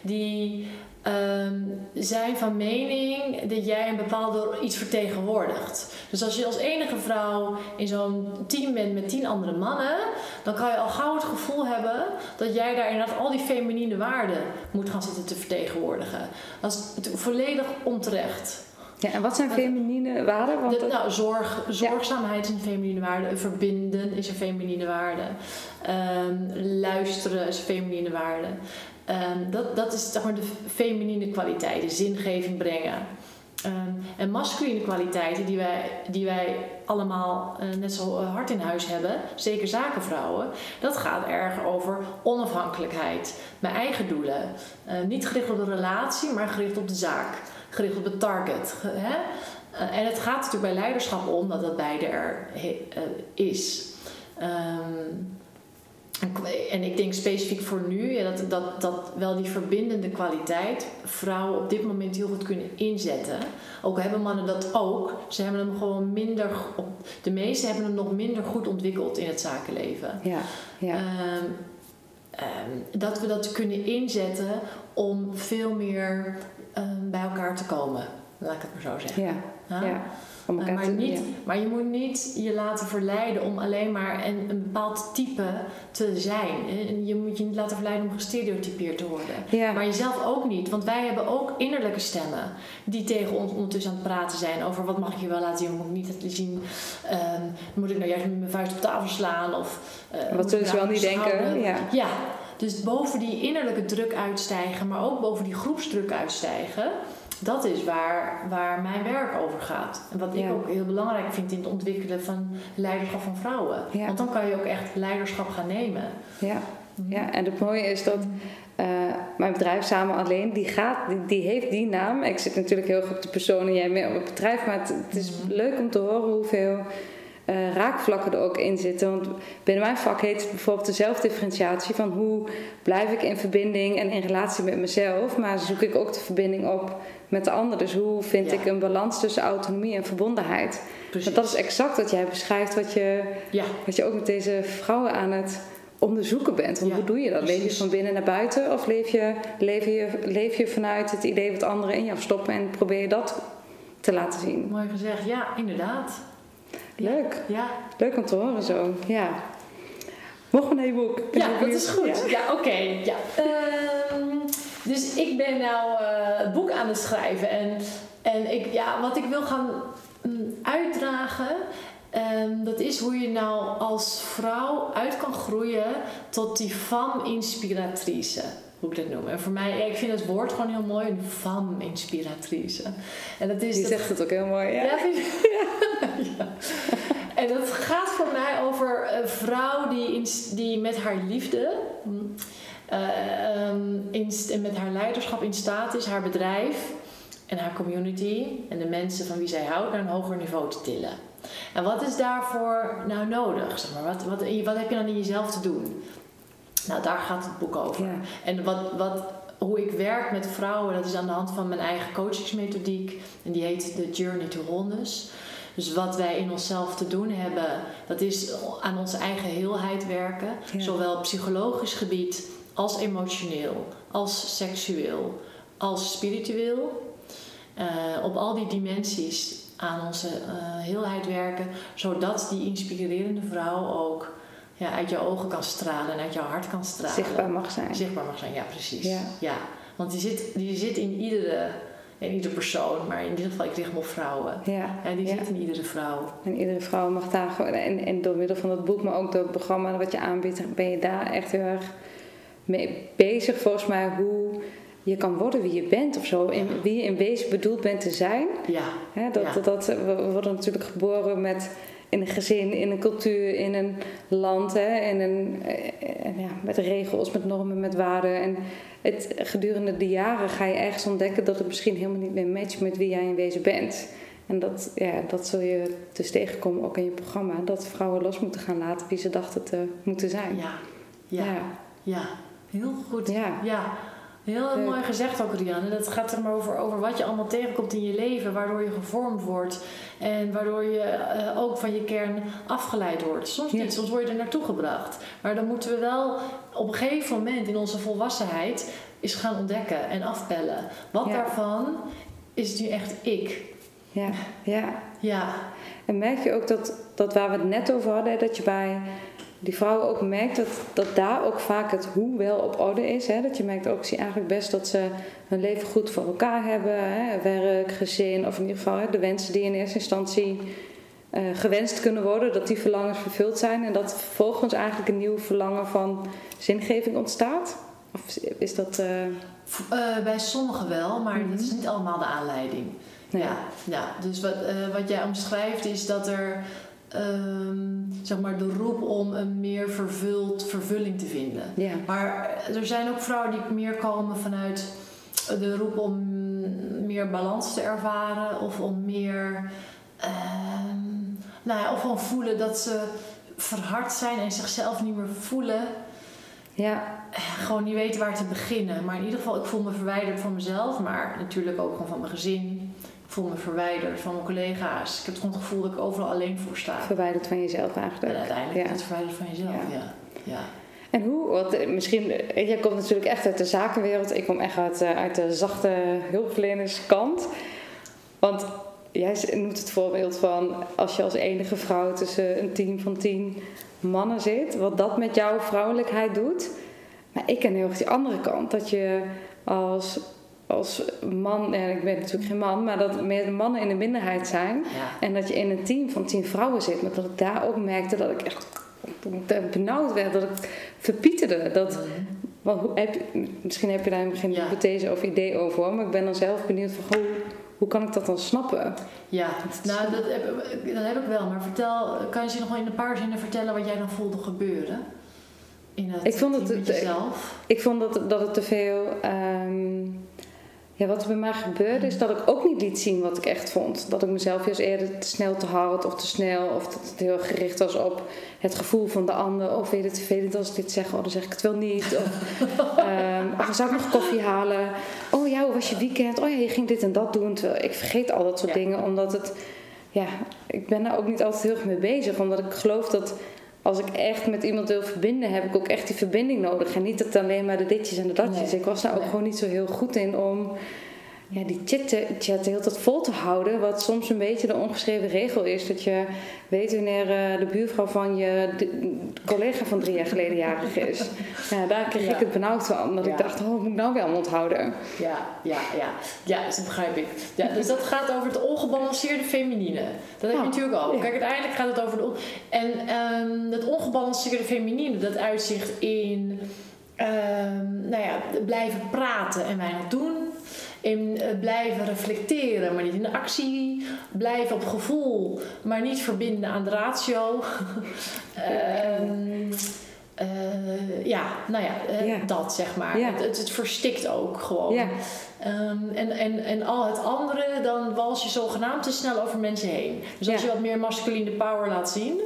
die ehm, zijn van mening dat jij een bepaalde iets vertegenwoordigt. Dus als je als enige vrouw in zo'n team bent met tien andere mannen, dan kan je al gauw het gevoel hebben dat jij daar inderdaad al die feminine waarden moet gaan zitten te vertegenwoordigen. Dat is volledig onterecht. Ja, en wat zijn feminine waarden? Want De- nou, zorg, zorgzaamheid is een feminine waarde. Verbinden is een feminine waarde. Ehm, luisteren is een feminine waarde. Ehm, dat, dat is zeg maar de feminine kwaliteiten. Zingeving brengen. Ehm, en masculine kwaliteiten die wij, die wij allemaal eh, net zo eh, hard in huis hebben, zeker zakenvrouwen, dat gaat erg over onafhankelijkheid, mijn eigen doelen. Eh, niet gericht op de relatie, maar gericht op de zaak, gericht op het target. ge- hè? En het gaat natuurlijk bij leiderschap om dat dat beide er is. Ehm, en ik denk specifiek voor nu ja, dat, dat, dat wel die verbindende kwaliteit vrouwen op dit moment heel goed kunnen inzetten. Ook hebben mannen dat ook. Ze hebben hem gewoon minder. De meesten hebben hem nog minder goed ontwikkeld in het zakenleven. ja, ja. Ehm, ehm, dat we dat kunnen inzetten om veel meer ehm, bij elkaar te komen. Laat ik het maar zo zeggen. ja, Ja? ja. Eh, maar, niet, ja. maar je moet niet je laten verleiden om alleen maar een, een bepaald type te zijn. En je moet je niet laten verleiden om gestereotypeerd te worden. Ja. Maar jezelf ook niet, want wij hebben ook innerlijke stemmen die tegen ons ondertussen aan het praten zijn over wat mag ik je wel laten zien, wat moet ik niet laten zien. Ehm, moet ik nou juist met mijn vuist op tafel slaan? Of, eh, moet zullen ik ze wel niet denken? Ja. ja, dus boven die innerlijke druk uitstijgen, maar ook boven die groepsdruk uitstijgen. Dat is waar, waar mijn werk over gaat. En wat ik Ja. ook heel belangrijk vind in het ontwikkelen van leiderschap van vrouwen. Ja. Want dan kan je ook echt leiderschap gaan nemen. Ja, ja, en het mooie is dat eh, mijn bedrijf Samen Alleen, die, gaat, die, die heeft die naam. Ik zit natuurlijk heel erg op de persoon en jij meer op het bedrijf. Maar het, het is leuk om te horen hoeveel eh, raakvlakken er ook in zitten. Want binnen mijn vak heet het bijvoorbeeld de zelfdifferentiatie. Van hoe blijf ik in verbinding en in relatie met mezelf. Maar zoek ik ook de verbinding op met de ander. Dus hoe vind Ja. ik een balans tussen autonomie en verbondenheid. Precies. Want dat is exact wat jij beschrijft. Wat je, Ja, wat je ook met deze vrouwen aan het onderzoeken bent. Want Ja, hoe doe je dat? Leef je van binnen naar buiten of leef je, leef, je, leef je vanuit het idee wat anderen in jou stoppen en probeer je dat te laten zien? Mooi gezegd, ja, inderdaad. Leuk, Ja, leuk om te horen zo. Ja. Boek? Ik ben ja dat is goed. Ja. Ja, oké. ja. Ehm, dus ik ben nou het boek aan het schrijven. En, en ik, ja, wat ik wil gaan mm, uitdragen... ehm, dat is hoe je nou als vrouw uit kan groeien tot die femme-inspiratrice. Hoe ik dat noem. En voor mij, ja, ik vind het woord gewoon heel mooi, een femme-inspiratrice. En dat is Je dat zegt het ook heel mooi. Ja. ja. En dat gaat voor mij over een vrouw die, in, die met haar liefde mm, eh, ehm, in, en met haar leiderschap in staat is haar bedrijf en haar community en de mensen van wie zij houdt naar een hoger niveau te tillen. En wat is daarvoor nou nodig? Zeg maar, wat, wat, wat heb je dan in jezelf te doen? Nou, daar gaat het boek over. Ja. En wat, wat, hoe ik werk met vrouwen, dat is aan de hand van mijn eigen coachingsmethodiek. En die heet The Journey to Wholeness. Dus wat wij in onszelf te doen hebben, dat is aan onze eigen heelheid werken. Ja. Zowel op psychologisch gebied als emotioneel, als seksueel, als spiritueel. Eh, op al die dimensies aan onze eh, heelheid werken, zodat die inspirerende vrouw ook ja, uit je ogen kan stralen en uit jouw hart kan stralen. Zichtbaar mag zijn. Zichtbaar mag zijn, ja, precies. Ja. Want die zit, die zit in iedere, in iedere persoon, maar in dit geval, ik richt me op vrouwen. Ja. Ja, die Ja. zit in iedere vrouw. En iedere vrouw mag daar gewoon, en, en door middel van het boek, maar ook door het programma wat je aanbiedt, ben je daar echt heel erg mee bezig, volgens mij, hoe je kan worden wie je bent of zo. In, wie je in wezen bedoeld bent te zijn. Ja, dat, Ja. dat, dat- we worden natuurlijk geboren met, in een gezin, in een cultuur, in een land, hè, in een, eh, en ja, met regels, met normen, met waarden. En het, gedurende de jaren ga je ergens ontdekken dat het misschien helemaal niet meer matcht met wie jij in wezen bent. En dat, ja, dat zul je dus tegenkomen ook in je programma. Dat vrouwen los moeten gaan laten wie ze dachten te moeten zijn. ja, ja, ja. ja. Heel goed. Ja. ja. Heel Leuk. mooi gezegd ook, Rianne. Dat gaat er maar over, over wat je allemaal tegenkomt in je leven, waardoor je gevormd wordt en waardoor je eh, ook van je kern afgeleid wordt. Soms Ja. niet, soms word je er naartoe gebracht. Maar dan moeten we wel op een gegeven moment in onze volwassenheid eens gaan ontdekken en afpellen. Wat Ja. daarvan is nu echt ik? Ja, ja. Ja, En merk je ook dat, dat waar we het net over hadden, dat je bij die vrouwen ook merkt dat, dat daar ook vaak het hoe wel op orde is. Hè? Dat je merkt ook, zie eigenlijk best dat ze hun leven goed voor elkaar hebben. Hè? Werk, gezin, of in ieder geval hè, de wensen die in eerste instantie eh, gewenst kunnen worden, dat die verlangens vervuld zijn. En dat vervolgens eigenlijk een nieuw verlangen van zingeving ontstaat. Of is dat... eh, eh, bij sommigen wel, maar Mhm. dat is niet allemaal de aanleiding. Nee. Ja, ja, dus wat, wat jij omschrijft is dat er ehm, zeg maar de roep om een meer vervuld vervulling te vinden. ja. Maar er zijn ook vrouwen die meer komen vanuit de roep om meer balans te ervaren of om meer, ehm, nou ja, of gewoon voelen dat ze verhard zijn en zichzelf niet meer voelen. ja, Gewoon niet weten waar te beginnen. Maar in ieder geval, ik voel me verwijderd van mezelf, maar natuurlijk ook gewoon van mijn gezin. Voel me verwijderd van mijn collega's. Ik heb gewoon het gevoel dat ik overal alleen voor sta. verwijderd van jezelf eigenlijk. En uiteindelijk Ja. het verwijderd van jezelf, Ja. ja. ja. En hoe, want eh, misschien, eh, jij komt natuurlijk echt uit de zakenwereld. Ik kom echt uit, eh, uit de zachte hulpverlenerskant. Want jij noemt het voorbeeld van als je als enige vrouw tussen een team van tien mannen zit, wat dat met jouw vrouwelijkheid doet. Maar ik ken heel erg die andere kant. Dat je als, als man, ja, ik ben natuurlijk geen man, maar dat meer mannen in de minderheid zijn. ja. En dat je in een team van tien vrouwen zit. Maar dat ik daar ook merkte dat ik echt benauwd werd. Dat ik verpieterde. Dat, hoe heb, je- misschien heb je daar geen Ja. hypothese of idee over. Maar ik ben dan zelf benieuwd van hoe, hoe kan ik dat dan snappen? Ja, nou dat heb, dat heb ik wel. Maar vertel, kan je ze nog wel in een paar zinnen vertellen wat jij dan voelde gebeuren? In het Ik vond het- jezelf? Ik vond dat, dat het te veel... ehm, ja, wat er bij mij gebeurde is dat ik ook niet liet zien wat ik echt vond. Dat ik mezelf juist eerder te snel te hard of te snel... of dat het heel gericht was op het gevoel van de ander. Of weet je het vervelend als ik dit zeg? Oh, dan zeg ik het wel niet. Of, oh, zou ik nog koffie halen? Oh ja, hoe was je weekend? Oh ja, je ging dit en dat doen. Terwijl ik vergeet al dat soort Ja. dingen, omdat het... Ja, ik ben daar ook niet altijd heel erg mee bezig. Omdat ik geloof dat als ik echt met iemand wil verbinden, heb ik ook echt die verbinding nodig. En niet het alleen maar de ditjes en de datjes. Nee. Ik was daar ook gewoon niet zo heel goed in om ja, die chat, chat de hele tijd vol te houden. Wat soms een beetje de ongeschreven regel is. Dat je weet wanneer eh, de buurvrouw van je de- collega van drie jaar geleden jarig is. Ja, daar kreeg Ja. ik het benauwd van. Dat Ja. ik dacht, oh, moet ik nou weer allemaal onthouden? Ja, ja, ja. Ja, dat begrijp ik. Ja, dus dat gaat over het ongebalanceerde feminine. Dat heb je natuurlijk al. Kijk, uiteindelijk gaat het over de... on- En ehm het ongebalanceerde feminine, dat uitzicht in... ehm, nou ja, blijven praten en weinig doen. In eh, blijven reflecteren, maar niet in de actie. Blijven op gevoel, maar niet verbinden aan de ratio. Ehm, eh, ja, nou ja, eh, Ja. dat zeg maar. Ja. Het, verstikt ook gewoon. Ja. Ehm, en, en, en al het andere, dan wals je zogenaamd te snel over mensen heen. Dus als je wat meer masculine power laat zien,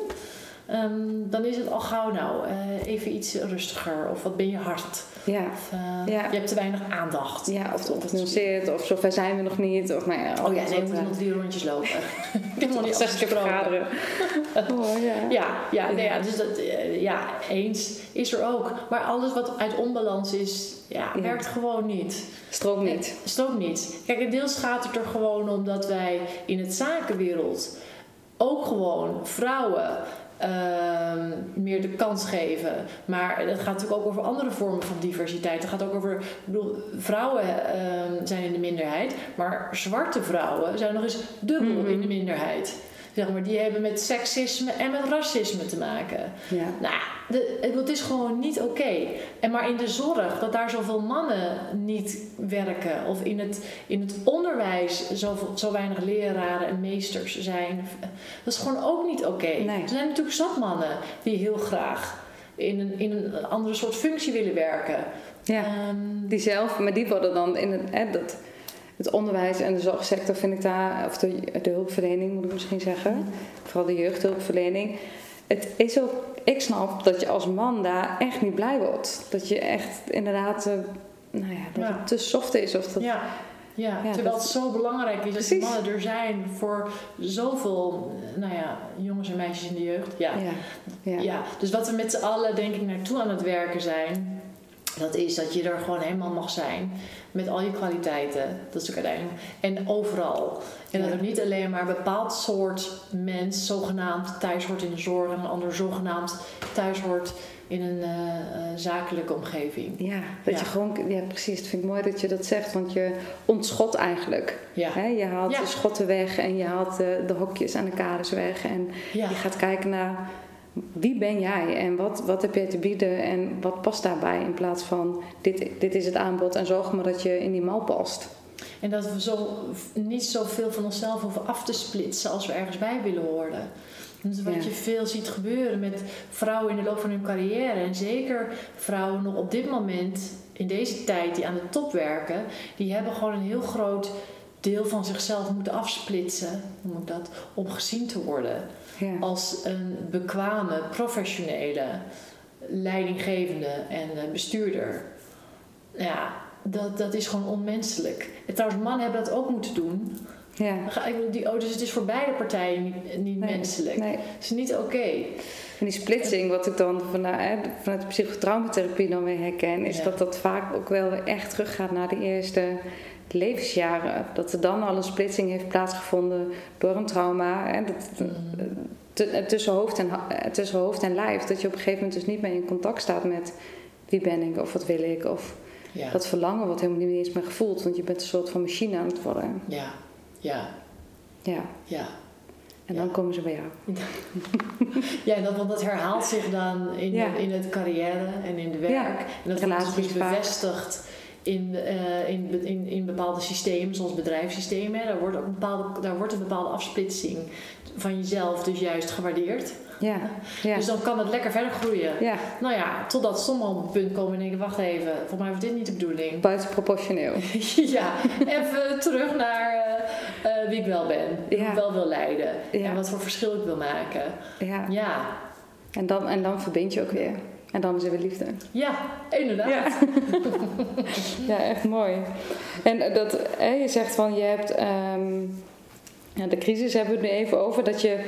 ehm, dan is het al gauw nou eh, even iets rustiger. Of wat ben je hard. Ja. Of eh, Ja. je hebt te weinig aandacht. Ja, of het ongenuanceerd, of zover zijn we nog niet. Of nou ja, Oh ja, nee, we moeten eh, nog drie rondjes lopen. Ik heb nog niet 60 keer afgesproken. vergaderen. Oh ja. Ja, ja, nee, ja, dus dat, ja, eens is er ook. Maar alles wat uit onbalans is, ja, werkt gewoon niet. Stroom niet. Stroomt niet. Kijk, en deels gaat het er gewoon om dat wij in het zakenwereld ook gewoon vrouwen meer de kans geven. Maar het gaat natuurlijk ook over andere vormen van diversiteit. Het gaat ook over, ik bedoel, vrouwen ehm, zijn in de minderheid, maar zwarte vrouwen zijn nog eens dubbel Mhm. in de minderheid. Zeg maar, die hebben met seksisme en met racisme te maken. Ja. Nou, de, het- is gewoon niet oké. En maar in de zorg, dat daar zoveel mannen niet werken. Of in het, in het onderwijs zoveel, zo weinig leraren en meesters zijn. Dat is gewoon ook niet oké. Nee. Er zijn natuurlijk zat mannen die heel graag in een, in een andere soort functie willen werken. ja. Ehm, Die zelf, maar die worden dan in het, hè, dat, het onderwijs en de zorgsector vind ik daar, of de, de hulpverlening moet ik misschien zeggen, vooral de jeugdhulpverlening. Het is ook, ik snap dat je als man daar echt niet blij wordt. Dat je echt inderdaad, eh, nou ja, dat Ja. het te soft is. Of dat, ja. Ja, Ja, terwijl dat- het zo belangrijk is dat mannen er zijn voor zoveel nou ja, jongens en meisjes in de jeugd. Ja, ja, ja. Ja, dus wat we met z'n allen denk ik naartoe aan het werken zijn, dat is dat je er gewoon helemaal mag zijn. Met al je kwaliteiten. Dat is ook uiteindelijk. En overal. En dat er niet alleen maar een bepaald soort mens zogenaamd thuis hoort in de zorg en een ander zogenaamd thuis hoort in een eh, eh, zakelijke omgeving. Ja, dat Ja. je gewoon, ja precies, het vind ik mooi dat je dat zegt, want je ontschot eigenlijk. Ja. Hè? Je haalt Ja. de schotten weg en je haalt de, de hokjes en de kaders weg. En je gaat kijken naar wie ben jij en wat, wat heb jij te bieden en wat past daarbij. In plaats van dit, dit is het aanbod en zorg maar dat je in die mal past. En dat we zo, niet zoveel van onszelf hoeven af te splitsen als we ergens bij willen horen. Dus wat Ja. je veel ziet gebeuren met vrouwen in de loop van hun carrière. En zeker vrouwen nog op dit moment, in deze tijd, die aan de top werken. Die hebben gewoon een heel groot deel van zichzelf moeten afsplitsen, ik dat, om gezien te worden. Ja. Als een bekwame, professionele leidinggevende en eh, bestuurder. Ja, dat, dat is gewoon onmenselijk. En trouwens, mannen hebben dat ook moeten doen. ja. Die, oh, dus het is voor beide partijen niet, niet Nee, menselijk. Nee. Het is niet oké. En die splitsing, wat ik dan vanuit, hè, vanuit de psychotraumatherapie dan weer herken, is Ja. dat dat vaak ook wel weer echt teruggaat naar de eerste levensjaren. Dat er dan al een splitsing heeft plaatsgevonden door een trauma. Hè, dat, Mhm. t- tussen, hoofd en, eh, tussen hoofd en lijf. Dat je op een gegeven moment dus niet meer in contact staat met wie ben ik of wat wil ik. Of Ja. dat verlangen wordt helemaal niet eens meer gevoeld. Want je bent een soort van machine aan het worden. ja, ja, Ja. ja. En Ja. dan komen ze bij jou. Ja, en dat, want dat herhaalt zich dan in, Ja. in het carrière en in de werk. Ja, En dat wordt dus bevestigd in, eh, in, in, in bepaalde systemen, zoals bedrijfssystemen. hè. Daar wordt, ook een bepaalde, daar wordt een bepaalde afsplitsing van jezelf dus juist gewaardeerd. Ja. Ja. Dus dan kan het lekker verder groeien. ja. Nou ja, totdat sommigen op een punt komen en denken, wacht even, volgens mij was dit niet de bedoeling. Buitenproportioneel. ja, even terug naar eh, eh, wie ik wel ben, Ja. ik wel wil leiden en wat voor verschil ik wil maken. Ja. Ja, En dan, en dan verbind je ook weer. En dan is er weer liefde. ja, inderdaad. Ja. ja, echt mooi. En eh, dat, hè, je zegt van je hebt. ehm, ja, de crisis hebben we het nu even over. Dat je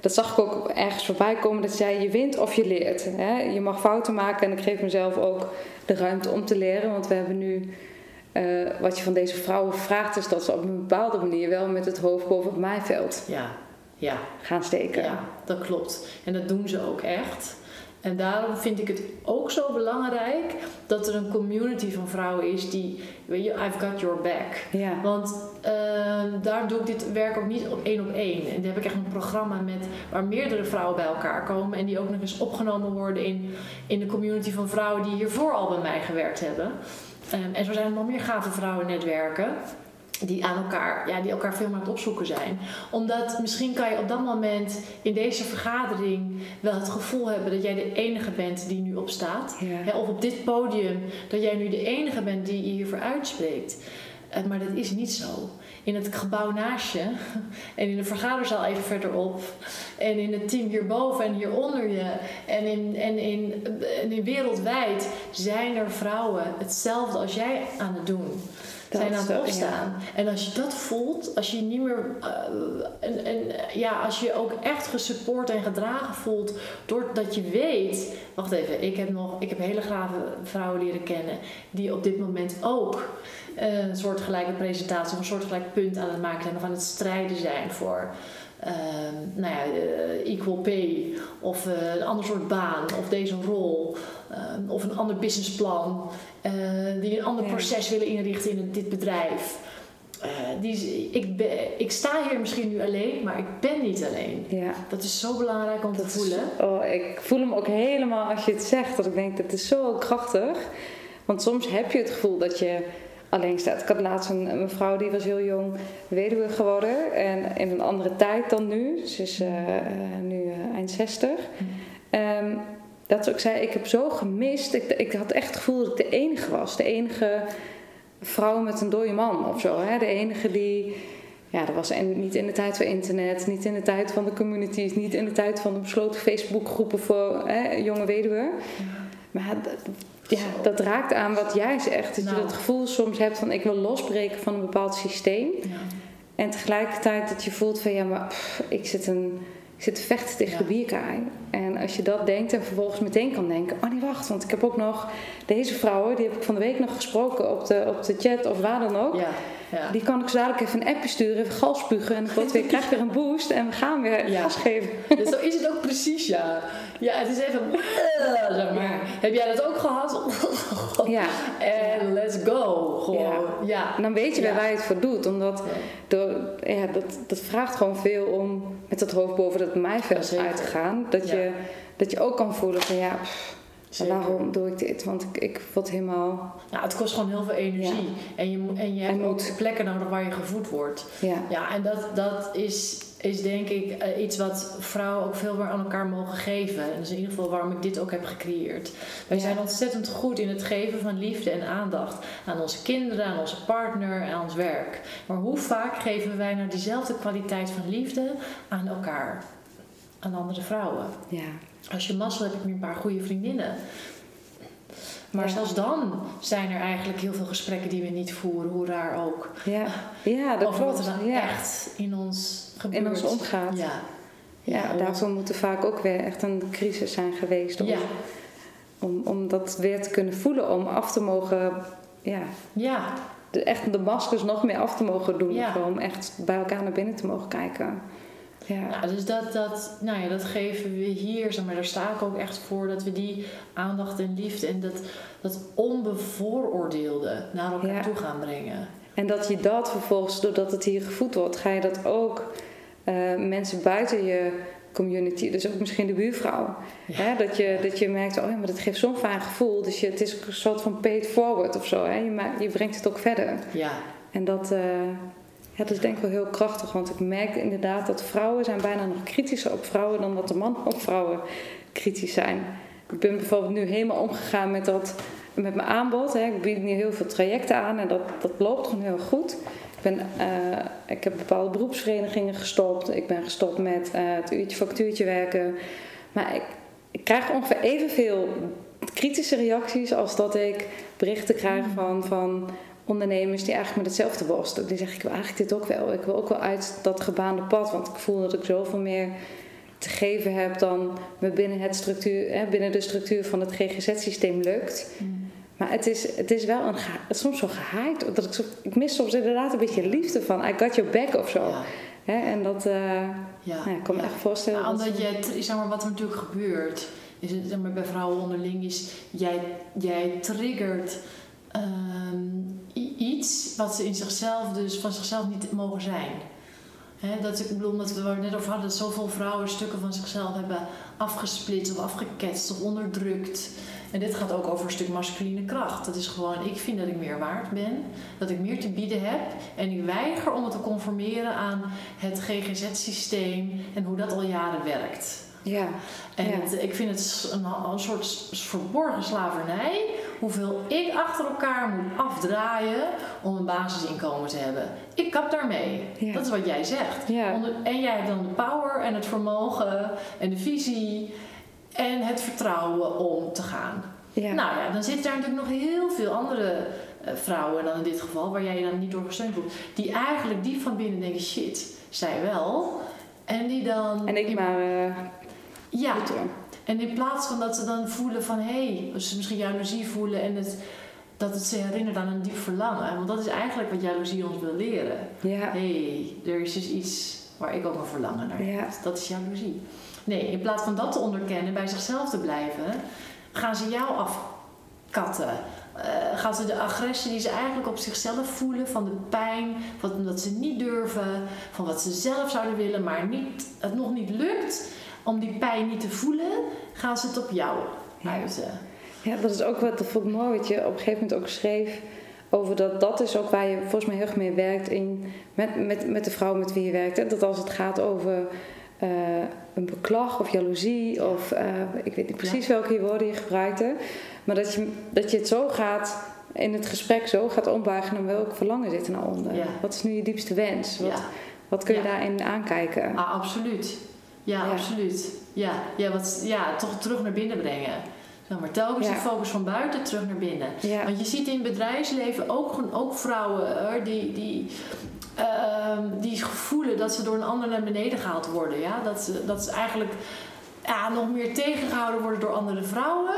dat zag ik ook ergens voorbij komen. Dat zei je wint of je leert. Hè? Je mag fouten maken en ik geef mezelf ook de ruimte om te leren. Want we hebben nu, eh, wat je van deze vrouwen vraagt, is dat ze op een bepaalde manier wel met het hoofd boven het maaiveld Ja, ja, gaan steken. ja, dat klopt. En dat doen ze ook echt. En daarom vind ik het ook zo belangrijk dat er een community van vrouwen is die, weet je, I've got your back. Ja. Want ehm, daar doe ik dit werk ook niet op één op één. En daar heb ik echt een programma met waar meerdere vrouwen bij elkaar komen en die ook nog eens opgenomen worden in, in de community van vrouwen die hiervoor al bij mij gewerkt hebben. Ehm, en zo zijn er nog meer gave vrouwennetwerken die aan elkaar, ja, die elkaar veel meer aan het opzoeken zijn. Omdat misschien kan je op dat moment in deze vergadering wel het gevoel hebben dat jij de enige bent die nu opstaat. Ja. Hè, of op dit podium dat jij nu de enige bent die je hiervoor uitspreekt. Eh, maar dat is niet zo. In het gebouw naast je en in de vergaderzaal even verderop en in het team hierboven en hieronder je en in, en in, en in wereldwijd zijn er vrouwen hetzelfde als jij aan het doen zijn aan het opstaan. En als je dat voelt, als je niet meer. eh, en, en, ja, als je ook echt gesupport en gedragen voelt. doordat je weet. Wacht even, ik heb nog. Ik heb hele grave vrouwen leren kennen. die op dit moment ook. eh, een soortgelijke presentatie of een soortgelijk punt aan het maken zijn. of aan het strijden zijn voor. Ehm, nou ja, eh, equal pay of eh, een ander soort baan of deze rol ehm, of een ander businessplan eh, die een ander Ja. proces willen inrichten in dit bedrijf. Die, ik, ik sta hier misschien nu alleen, maar ik ben niet alleen. Ja. Dat is zo belangrijk om te is- voelen. oh, ik voel hem ook helemaal als je het zegt. Dat ik denk, dat is zo krachtig. Want soms heb je het gevoel dat je alleen staat. Ik had laatst een, een mevrouw die was heel jong weduwe geworden. En in een andere tijd dan nu. Ze is eh, nu eh, eind 60. Ehm, dat ze ook zei, ik heb zo gemist. Ik, had echt het gevoel dat ik de enige was. De enige vrouw met een dode man of zo. Hè? De enige die... Ja, dat was niet in de tijd van internet, niet in de tijd van de communities, niet in de tijd van de besloten Facebookgroepen voor hè, jonge weduwen. Maar ja, dat raakt aan wat jij zegt. Dat Nou. je dat gevoel soms hebt van ik wil losbreken van een bepaald systeem. Ja. En tegelijkertijd dat je voelt van ja, maar pff, ik zit een... Ik zit te vechten tegen Ja. de bierkaai. En als je dat denkt en vervolgens meteen kan denken... Oh nee, wacht, want ik heb ook nog deze vrouwen... Die heb ik van de week nog gesproken op de, op de chat of waar dan ook. Ja, ja. Die kan ik zo dadelijk even een appje sturen, even gas spugen. En ik, weer, krijg weer een boost en we gaan weer Ja. gas geven. Dus zo is het ook precies, ja. Ja, het is even... Zeg maar. Heb jij dat ook gehad? Ja. En let's go. Gewoon. Ja. En dan weet je weer waar je het voor doet. Omdat door, ja, dat, dat vraagt gewoon veel om met het hoofd boven dat Zeker. uit te gaan. Dat, je, dat je ook kan voelen van ja, pff, Zeker. waarom doe ik dit? Want ik, ik word helemaal... Nou, het kost gewoon heel veel energie. En, je, en je hebt En ook plekken nodig waar je gevoed wordt. Ja, Ja, en dat, dat is, is denk ik eh, iets wat vrouwen ook veel meer aan elkaar mogen geven. En dat is in ieder geval waarom ik dit ook heb gecreëerd. Wij Ja. zijn ontzettend goed in het geven van liefde en aandacht aan onze kinderen, aan onze partner en aan ons werk. Maar hoe vaak geven wij nou diezelfde kwaliteit van liefde aan elkaar? Aan andere vrouwen. ja. Als je mazzel heb ik nu een paar goede vriendinnen. Maar Ja. zelfs dan zijn er eigenlijk heel veel gesprekken die we niet voeren, hoe raar ook. Ja, ja dat over wat klopt. er dan Ja. echt in ons gebeurt. In ons omgaat. Ja. Ja, daarvoor moet er vaak ook weer echt een crisis zijn geweest. Om, Ja, om, om dat weer te kunnen voelen, om af te mogen... Ja, ja, de, echt de maskers nog meer af te mogen doen. Om echt bij elkaar naar binnen te mogen kijken. Ja, ja, dus dat, dat, nou ja, dat geven we hier, zeg maar, daar sta ik ook echt voor, dat we die aandacht en liefde en dat, dat onbevooroordeelde naar elkaar Ja. toe gaan brengen. En dat je dat vervolgens, doordat het hier gevoed wordt, ga je dat ook eh, mensen buiten je community, dus ook misschien de buurvrouw. Ja. Hè, dat, je, dat je merkt, oh ja, maar dat geeft zo'n fijn gevoel. Dus je, het is een soort van paid forward of zo. Hè? Je, je brengt het ook verder. Ja, En dat, eh, ja, dat is denk ik wel heel krachtig. Want ik merk inderdaad dat vrouwen zijn bijna nog kritischer op vrouwen dan dat de mannen op vrouwen kritisch zijn. Ik ben bijvoorbeeld nu helemaal omgegaan met, dat, met mijn aanbod. Hè. Ik bied nu heel veel trajecten aan en dat, dat loopt gewoon heel goed. Ik, ben, eh, ik heb bepaalde beroepsverenigingen gestopt. Ik ben gestopt met eh, het uurtje factuurtje werken. Maar ik, ik krijg ongeveer evenveel kritische reacties als dat ik berichten krijg van, van ondernemers die eigenlijk met hetzelfde worstelen. Die zeggen, ik wil eigenlijk dit ook wel. Ik wil ook wel uit dat gebaande pad. Want ik voel dat ik zoveel meer te geven heb dan me binnen, het structuur, hè, binnen de structuur van het GGZ-systeem lukt. Mm. Maar het is, het is wel een, soms zo gehaaid. Dat ik, zo, ik mis soms inderdaad een beetje liefde van I got your back of zo. Ja. Hè, en dat eh, Ja. nou ik kan me Ja. echt voorstellen. Nou, dat- omdat tr- zeg maar, wat er natuurlijk gebeurt, is het zeg maar, bij vrouwen onderling, is jij, jij triggert ehm, iets wat ze in zichzelf, dus van zichzelf niet mogen zijn. Hè, dat, ik bedoel, omdat we net over hadden, dat zoveel vrouwen stukken van zichzelf hebben afgesplitst of afgeketst of onderdrukt. En dit gaat ook over een stuk masculine kracht. Dat is gewoon, ik vind dat ik meer waard ben, dat ik meer te bieden heb. En ik weiger om me te conformeren aan het GGZ-systeem en hoe dat al jaren werkt. Ja, En Ja. het- ik vind het een, een soort verborgen slavernij. Hoeveel ik achter elkaar moet afdraaien om een basisinkomen te hebben. Ik kap daarmee. Ja. Dat is wat jij zegt. Ja. Onder- en jij hebt dan de power en het vermogen en de visie en het vertrouwen om te gaan. Nou ja, dan zitten daar natuurlijk nog heel veel andere eh, vrouwen dan in dit geval, waar jij je dan niet door gesteund voelt, die eigenlijk diep van binnen denken: shit, zij wel. En die dan. en ik maar eh Ja, en in plaats van dat ze dan voelen van hé, hey, dus ze misschien jaloezie voelen en het, dat het ze herinnert aan een diep verlangen. Want dat is eigenlijk wat jaloezie ons wil leren. Ja, Hé, hey, er is dus iets waar ik ook een verlangen naar heb. Ja. Dat is jaloezie. Nee, in plaats van dat te onderkennen, bij zichzelf te blijven, gaan ze jou afkatten. Eh, gaan ze de agressie die ze eigenlijk op zichzelf voelen, van de pijn, van omdat ze niet durven, van wat ze zelf zouden willen, maar niet, het nog niet lukt om die pijn niet te voelen, gaan ze het op jou uiten. Ja, dat is ook wat dat vond ik mooi wat je op een gegeven moment ook schreef. Over dat dat is ook waar je volgens mij heel erg mee werkt in, met, met, met de vrouw met wie je werkt. Hè? Dat als het gaat over eh, een beklag of jaloezie of eh, ik weet niet precies welke woorden je gebruikte. Maar dat je, dat je het zo gaat in het gesprek zo gaat ombuigen naar welk verlangen zit er nou onder. Ja. Wat is nu je diepste wens? Wat, Ja. wat kun je daarin aankijken? Ah, absoluut. Ja, Ja. absoluut. Ja, ja, wat, ja, toch terug naar binnen brengen. Zeg maar, telkens Ja. de focus van buiten terug naar binnen. Ja, Want je ziet in het bedrijfsleven ook, ook vrouwen hoor, die, die, ehm, die voelen dat ze door een ander naar beneden gehaald worden. Ja? Dat, ze, dat ze eigenlijk ja, nog meer tegengehouden worden door andere vrouwen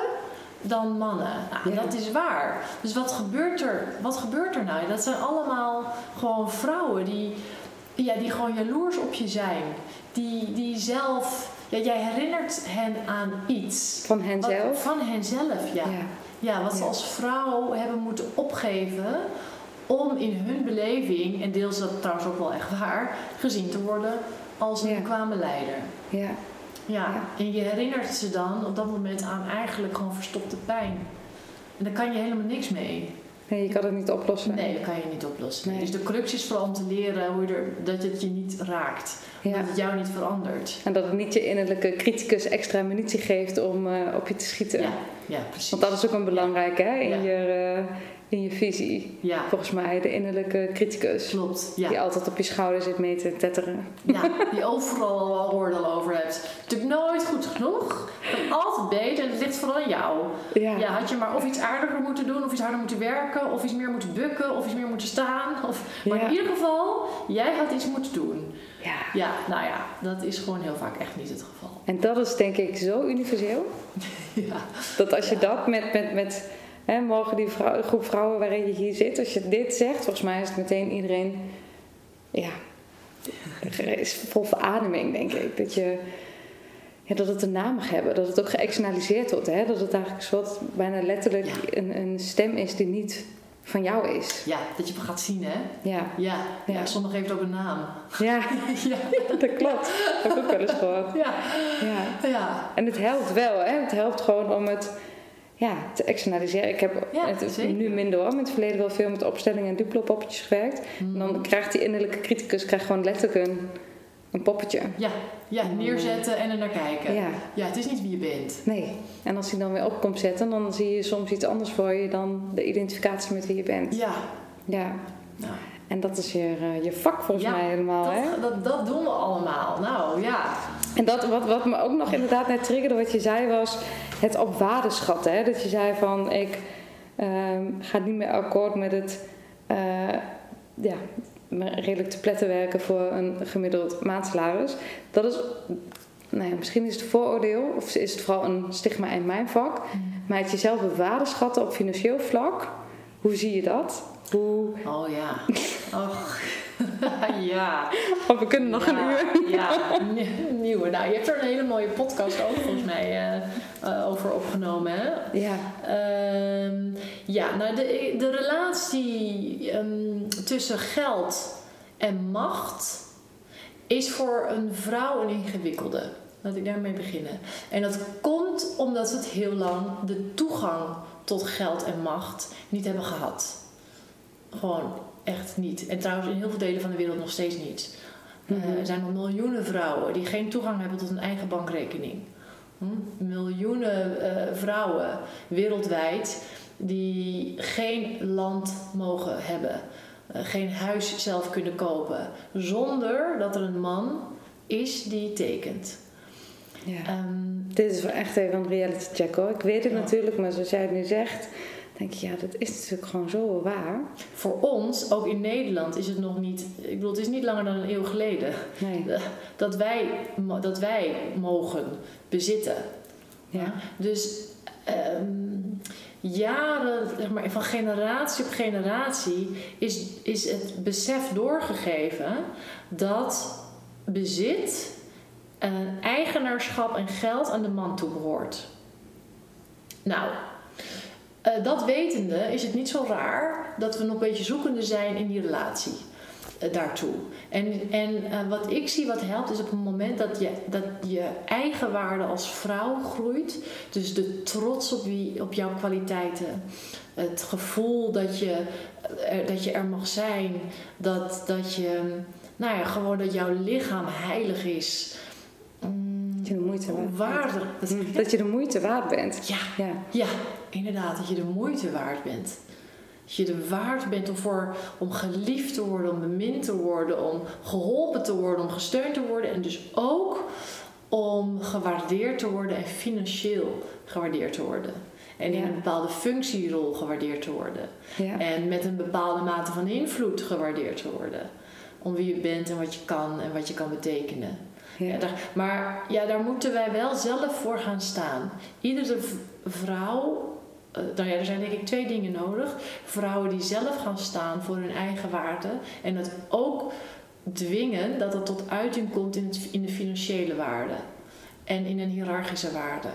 dan mannen. Nou, Ja. Dat is waar. Dus wat gebeurt er? Wat gebeurt er nou? Dat zijn allemaal gewoon vrouwen die, ja, die gewoon jaloers op je zijn. Die, die zelf... Ja, jij herinnert hen aan iets. van Wat- henzelf. Van henzelf, ja. Ja. Ja, wat ze als vrouw hebben moeten opgeven om in hun beleving, en deels dat trouwens ook wel echt waar, gezien te worden als een bekwame leider. Ja. Ja. Ja. en je herinnert ze dan op dat moment aan eigenlijk gewoon verstopte pijn. En daar kan je helemaal niks mee. Nee, je kan het niet oplossen. Nee, dat kan je niet oplossen. Nee. Dus de crux is vooral om te leren hoe je er, dat het je niet raakt. Ja. Dat het jou niet verandert. En dat het niet je innerlijke criticus extra munitie geeft om eh, op je te schieten. Ja, ja precies. Want dat is ook een belangrijke hè, in, je, eh, in je visie. Ja, Volgens mij de innerlijke criticus. klopt. Ja. Die altijd op je schouder zit mee te tetteren. Ja, die overal al oordeel over hebt. Natuurlijk nooit goed genoeg. Altijd beter. Het ligt vooral aan jou. Ja. Ja, had je maar of iets aardiger moeten doen, of iets harder moeten werken, of iets meer moeten bukken, of iets meer moeten staan. Of... Maar in ieder geval, jij had iets moeten doen. Ja. Ja, nou ja, dat is gewoon heel vaak echt niet het geval. En dat is denk ik zo universeel. Ja, Dat als je dat met, met, met hè, morgen die vrouw, groep vrouwen waarin je hier zit, als je dit zegt, volgens mij is het meteen iedereen, ja, is vol verademing denk ik. Dat je, ja, dat het een naam mag hebben, dat het ook geëxternaliseerd wordt, hè? dat het eigenlijk soort, bijna letterlijk Ja. een, een stem is die niet van jou is. ja dat je gaat zien, hè? Ja, Ja, ja. Ja. sommigen het ook een naam. ja ja, dat klopt. Dat heb ik ook wel eens gehoord. ja, Ja. ja. En het helpt wel, hè? Het helpt gewoon om het ja, te externaliseren. Ik heb Ja, het zeker. nu minder hoor. Met het verleden wel veel met opstellingen en duplo-poppetjes gewerkt. En dan krijgt die innerlijke criticus krijgt gewoon letterlijk een, een poppetje. Ja, ja, neerzetten en er naar kijken. Ja, Ja, het is niet wie je bent. nee. En als hij dan weer op komt zetten, dan zie je soms iets anders voor je dan de identificatie met wie je bent. Ja, Ja. nou, En dat is je, eh, je vak volgens Ja, mij helemaal, hè? dat, dat, dat doen we allemaal. Nou ja, En dat, wat, wat me ook nog inderdaad net triggerde, wat je zei, was het op waarde schatten. Hè? Dat je zei van, ik ehm, ga niet meer akkoord met het eh, ja, redelijk te pletten werken voor een gemiddeld maandsalaris. Dat is nou ja, misschien is het vooroordeel, of is het vooral een stigma in mijn vak, maar het jezelf op waarde schatten op financieel vlak. Hoe zie je dat? Hoe... Oh ja. Och. ja. Oh, we kunnen nog ja, een uur. Ja, een nieuwe. Nou, je hebt er een hele mooie podcast ook volgens mij eh, eh, over opgenomen. Hè? Ja, Ehm, ja, nou de, de relatie ehm, tussen geld en macht is voor een vrouw een ingewikkelde. Laat ik daarmee beginnen. En dat komt omdat we het heel lang de toegang tot geld en macht niet hebben gehad. Gewoon echt niet. En trouwens in heel veel delen van de wereld nog steeds niet. Mhm. er zijn nog miljoenen vrouwen die geen toegang hebben tot een eigen bankrekening. Hm? Miljoenen eh, vrouwen wereldwijd die geen land mogen hebben, eh, geen huis zelf kunnen kopen, zonder dat er een man is die tekent. ja. Ehm, Dit is wel echt even een reality check hoor. Ik weet het Ja. natuurlijk, maar zoals jij het nu zegt, denk ik, ja, dat is natuurlijk gewoon zo waar. voor ons, ook in Nederland, is het nog niet. Ik bedoel, het is niet langer dan een eeuw geleden Nee. dat wij, dat wij mogen bezitten. Ja. Dus ehm, jaren, zeg maar, van generatie op generatie is, is het besef doorgegeven dat bezit, en eigenaarschap en geld aan de man toebehoort. Nou, eh, dat wetende is het niet zo raar dat we nog een beetje zoekende zijn in die relatie eh, daartoe. En, en eh, wat ik zie wat helpt is op het moment dat je, dat je eigen waarde als vrouw groeit. Dus de trots op, wie, op jouw kwaliteiten. Het gevoel dat je, er, dat je er mag zijn. Dat, dat je, nou ja, gewoon dat jouw lichaam heilig is. Dat je de moeite waard bent. Dat je de moeite waard bent. ja, Ja. ja, inderdaad, dat je de moeite waard bent. Dat je de waard bent om, voor, om geliefd te worden, om bemind te worden, om geholpen te worden, om gesteund te worden. En dus ook om gewaardeerd te worden en financieel gewaardeerd te worden. En in Ja. een bepaalde functierol gewaardeerd te worden. Ja. En met een bepaalde mate van invloed gewaardeerd te worden. Om wie je bent en wat je kan en wat je kan betekenen. Ja. Ja, daar, maar ja, daar moeten wij wel zelf voor gaan staan. Iedere vrouw, nou ja, er zijn denk ik twee dingen nodig. Vrouwen die zelf gaan staan voor hun eigen waarde en dat ook dwingen dat dat tot uiting komt in, het, in de financiële waarde en in een hiërarchische waarde.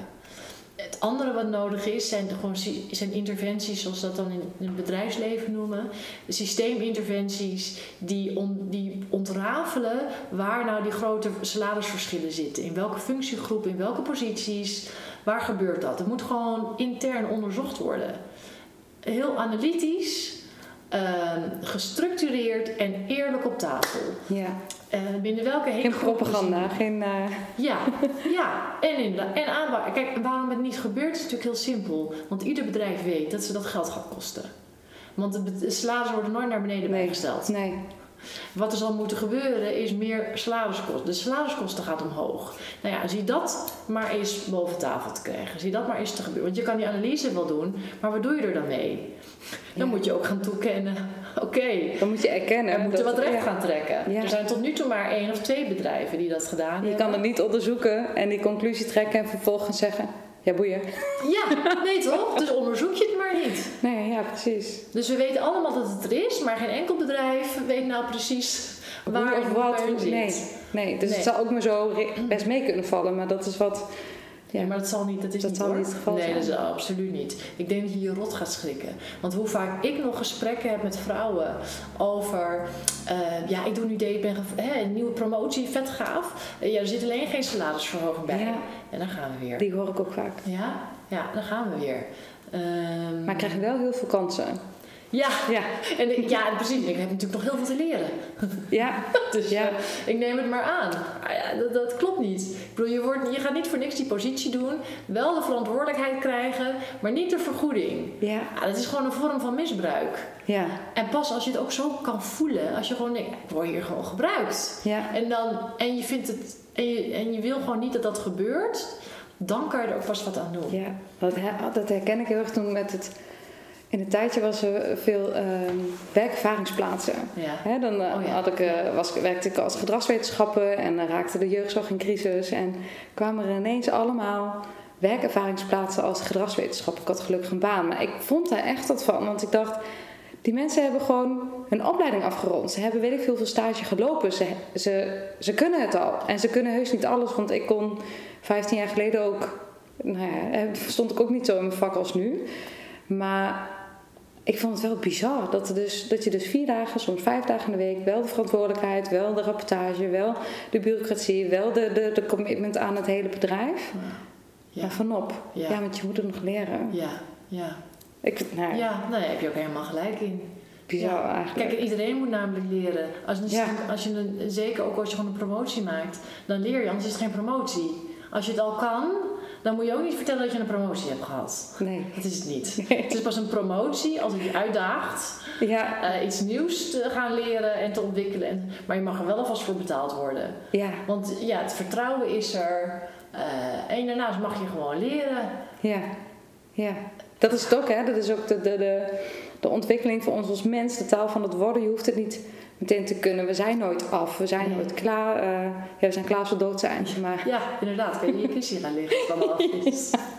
Het andere wat nodig is, zijn, gewoon, zijn interventies, zoals dat dan in, het bedrijfsleven noemen. Systeeminterventies die, die ontrafelen waar nou die grote salarisverschillen zitten. In welke functiegroep, in welke posities, waar gebeurt dat? Het moet gewoon intern onderzocht worden. Heel analytisch, ehm, gestructureerd en eerlijk op tafel. ja. Eh, binnen welke Geen heekgroepen propaganda, geen... eh, ja, ja. En, inderdaad. en aanbouw. Kijk, waarom het niet gebeurt is natuurlijk heel simpel. Want ieder bedrijf weet dat ze dat geld gaat kosten. Want de, salarissen worden nooit naar beneden Nee. bijgesteld. nee. Wat er zal moeten gebeuren is meer salariskosten. De salariskosten gaat omhoog. Nou ja, zie dat maar eens boven tafel te krijgen. Zie dat maar eens te gebeuren. Want je kan die analyse wel doen, maar wat doe je er dan mee? Dan Ja. moet je ook gaan toekennen. Oké, Dan moet je erkennen. er moeten dat- wat recht ja. gaan trekken. Ja. Er zijn tot nu toe maar één of twee bedrijven die dat gedaan Je hebben. kan het niet onderzoeken en die conclusie trekken en vervolgens zeggen... Ja, boeien. Ja, nee toch? Dus onderzoek je het maar niet. Nee, ja, precies. Dus we weten allemaal dat het er is, maar geen enkel bedrijf weet nou precies waar of wat. Nee, nee, dus Nee. het zou ook maar zo best mee kunnen vallen, maar dat is wat... Ja, maar dat zal niet, dat is Dat niet zal hoor. niet het geval Nee, zijn. dat is absoluut niet. Ik denk dat je je rot gaat schrikken. Want hoe vaak ik nog gesprekken heb met vrouwen over... eh, ja, ik doe nu dit, ik ben hè, een nieuwe promotie, vet gaaf. Eh, ja, er zit alleen geen salarisverhoging bij. Ja. En dan gaan we weer. Die hoor ik ook vaak. Ja, ja, dan gaan we weer. Ehm, Maar ik krijg wel heel veel kansen. Ja, Ja, en ik- ja, precies. Ik heb natuurlijk nog heel veel te leren. ja, Dus Ja. eh, ik neem het maar aan. Maar ja, dat, dat klopt niet. Ik bedoel, je, wordt, je gaat niet voor niks die positie doen. Wel de verantwoordelijkheid krijgen, maar niet de vergoeding. ja, Ja, dat is gewoon een vorm van misbruik. ja, En pas als je het ook zo kan voelen, als je gewoon denkt, ik word hier gewoon gebruikt. ja. En, dan, en je vindt het, en je, en je wil gewoon niet dat dat gebeurt, dan kan je er ook vast wat aan doen. Ja, dat herken ik heel erg toen met het In een tijdje was er veel ehm, werkervaringsplaatsen. Ja. Hè, dan eh, Oh ja. had ik, eh, was, werkte ik als gedragswetenschapper en dan raakte de jeugdzorg in crisis. En kwamen er ineens allemaal werkervaringsplaatsen als gedragswetenschapper. Ik had gelukkig een baan, maar ik vond daar echt wat van. Want ik dacht, die mensen hebben gewoon hun opleiding afgerond. Ze hebben weet ik veel veel stage gelopen. Ze, ze, ze kunnen het al. En ze kunnen heus niet alles, want ik kon 15 jaar geleden ook... Nou ja, eh, stond ik ook niet zo in mijn vak als nu. Maar ik vond het wel bizar dat, er dus, dat je dus vier dagen, soms vijf dagen in de week, wel de verantwoordelijkheid, wel de rapportage, wel de bureaucratie, wel de, de, de commitment aan het hele bedrijf. Ja. Vanop. Ja. Ja. want je moet het nog leren. Ja, ja. Ik, nou, Ja, nou, daar heb je ook helemaal gelijk in. bizar Ja. eigenlijk. Kijk, iedereen moet namelijk leren. Als je, Ja. als je een, zeker ook als je gewoon een promotie maakt, dan leer je, anders is het geen promotie. Als je het al kan, dan moet je ook niet vertellen dat je een promotie hebt gehad. Nee. Dat is het niet. Het is pas een promotie als het je uitdaagt Ja, eh, iets nieuws te gaan leren en te ontwikkelen. En, maar je mag er wel alvast voor betaald worden. ja, Want ja, het vertrouwen is er. eh, en daarnaast mag je gewoon leren. ja, ja. Dat is het ook, hè. Dat is ook de, de, de, de ontwikkeling voor ons als mens. De taal van het worden. Je hoeft het niet meteen te kunnen. We zijn nooit af. We zijn nooit klaar. eh, ja, we zijn klaar als we dood zijn. Maar Ja, inderdaad. Kan je je kistje gaan liggen dan af is. ja,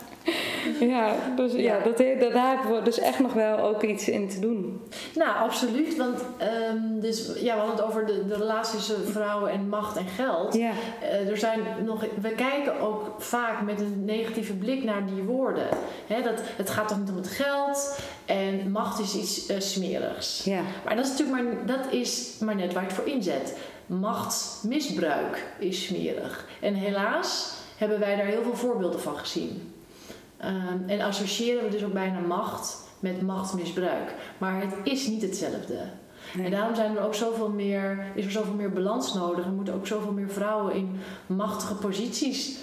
dus, ja. Ja. dat, dat, daar hebben we dus echt nog wel ook iets in te doen. Nou, absoluut. Want ehm, dus, ja, we hadden het over de, de relatie tussen vrouwen en macht en geld. Ja, Eh, er zijn nog, we kijken ook vaak met een negatieve blik naar die woorden. Hè, dat, het gaat toch niet om het geld en macht is iets eh, smerigs. ja, Maar dat is natuurlijk maar, dat is maar net waar je het voor inzet. Machtsmisbruik is smerig. En helaas hebben wij daar heel veel voorbeelden van gezien. Ehm, en associëren we dus ook bijna macht met machtsmisbruik. Maar het is niet hetzelfde. Nee. En daarom zijn er ook zoveel meer, is er zoveel meer balans nodig. Er moeten ook zoveel meer vrouwen in machtige posities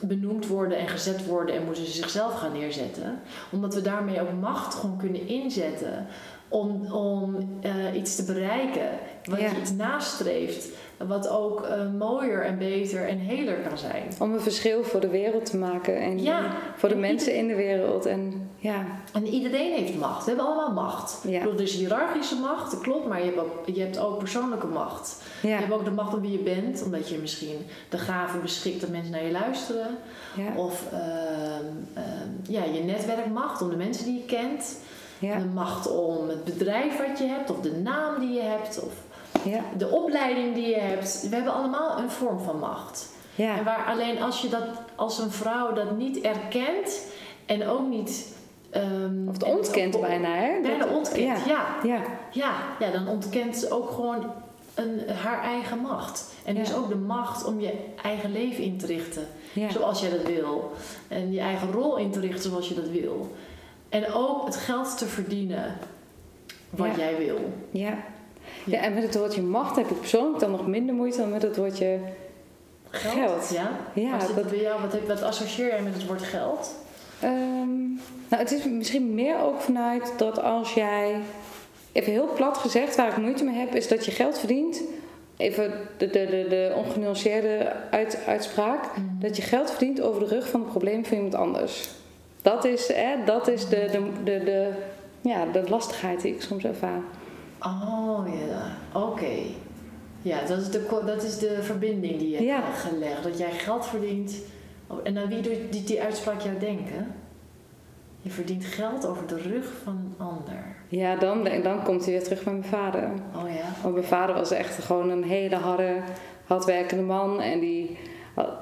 benoemd worden en gezet worden en moeten ze zichzelf gaan neerzetten. Omdat we daarmee ook macht gewoon kunnen inzetten om, om eh, iets te bereiken. Wat Ja. je iets nastreeft. Wat ook eh, mooier en beter en heler kan zijn. om een verschil voor de wereld te maken. En Ja, voor de en mensen in de wereld. En ja, En iedereen heeft macht. We hebben allemaal macht. Ja. Ik bedoel, is hiërarchische macht, dat klopt, maar je hebt, ook, je hebt ook persoonlijke macht. Je hebt ook de macht om wie je bent, omdat je misschien de gave beschikt dat mensen naar je luisteren. Of ehm, ehm, ja, je netwerkmacht om de mensen die je kent. De macht om het bedrijf wat je hebt, of de naam die je hebt, of ja, de opleiding die je hebt. We hebben allemaal een vorm van macht. En ja, waar alleen als je dat als een vrouw dat niet erkent en ook niet. ehm, Of en ook ontkent bijna, hè? Bijna ontkent, Ja, ja. ja, dan ontkent ze ook gewoon een, haar eigen macht. En dus ook de macht om je eigen leven in te richten zoals jij dat wil. En je eigen rol in te richten zoals je dat wil. En ook het geld te verdienen wat jij wil. ja. Ja, en met het woordje macht heb ik persoonlijk dan nog minder moeite dan met het woordje Geld. Ja? Ja, Wat, zit dat- bij jou, wat, heb- wat associeer jij met het woord geld? Ehm, nou, het is misschien meer ook vanuit dat als jij, even heel plat gezegd, waar ik moeite mee heb, is dat je geld verdient. Even de, de, de, de ongenuanceerde uit, uitspraak. Dat je geld verdient over de rug van het probleem van iemand anders. Dat is, hè, dat is de, de, de, de, ja, de lastigheid die ik soms ervaar. Oh ja, oké. Ja, dat is, de, dat is de verbinding die je Ja. hebt gelegd. Dat jij geld verdient. Oh, en aan wie doet die, die uitspraak jou denken? Je verdient geld over de rug van een ander. Ja, dan, dan komt hij weer terug bij mijn vader. Oh ja? Want mijn vader was echt gewoon een hele harde, hardwerkende man. En die,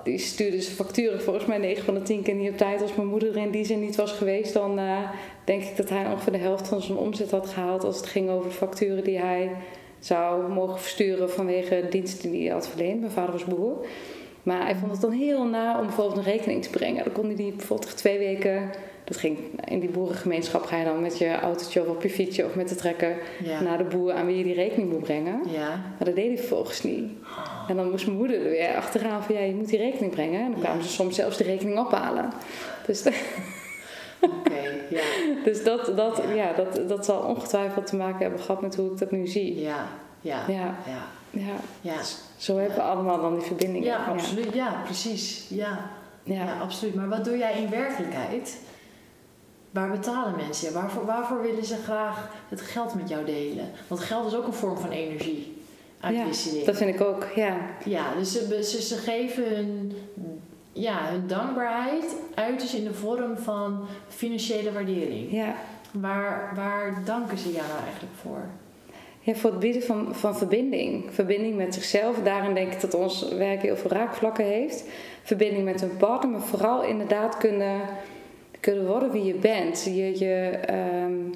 die stuurde zijn facturen volgens mij 9 van de 10 keer niet op tijd. Als mijn moeder er in die zin niet was geweest, dan eh, denk ik dat hij ongeveer de helft van zijn omzet had gehaald. Als het ging over de facturen die hij zou mogen versturen vanwege diensten die hij had verleend. Mijn vader was boer. Maar hij vond het dan heel na om bijvoorbeeld een rekening te brengen. Dan kon hij die bijvoorbeeld twee weken... Dat ging in die boerengemeenschap ga je dan met je autootje of op je fietsje of met de trekker Ja. naar de boer aan wie je die rekening moet brengen. Ja. Maar dat deed hij vervolgens niet. En dan moest mijn moeder er weer achteraan van ja, je moet die rekening brengen. En dan kwamen ze soms zelfs de rekening ophalen. Dus, de- ja. dus dat, dat, Ja. dat, dat zal ongetwijfeld te maken hebben gehad met hoe ik dat nu zie. Ja, ja, Ja, ja, ja. ja. Zo hebben we allemaal dan die verbindingen. Ja, absoluut. Ja, precies. Ja, Ja. ja. absoluut. Maar wat doe jij in werkelijkheid waar betalen mensen? Waarvoor, waarvoor willen ze graag het geld met jou delen? Want geld is ook een vorm van energie. Uitwisseling. Dat vind ik ook, ja. Ja, dus ze, ze, ze geven hun, ja, hun dankbaarheid uit dus in de vorm van financiële waardering. ja. Waar, waar danken ze jou nou eigenlijk voor? Ja, voor het bieden van, van verbinding. Verbinding met zichzelf. Daarin denk ik dat ons werk heel veel raakvlakken heeft. Verbinding met een partner, maar vooral inderdaad kunnen, kunnen worden wie je bent. Je, je, ehm,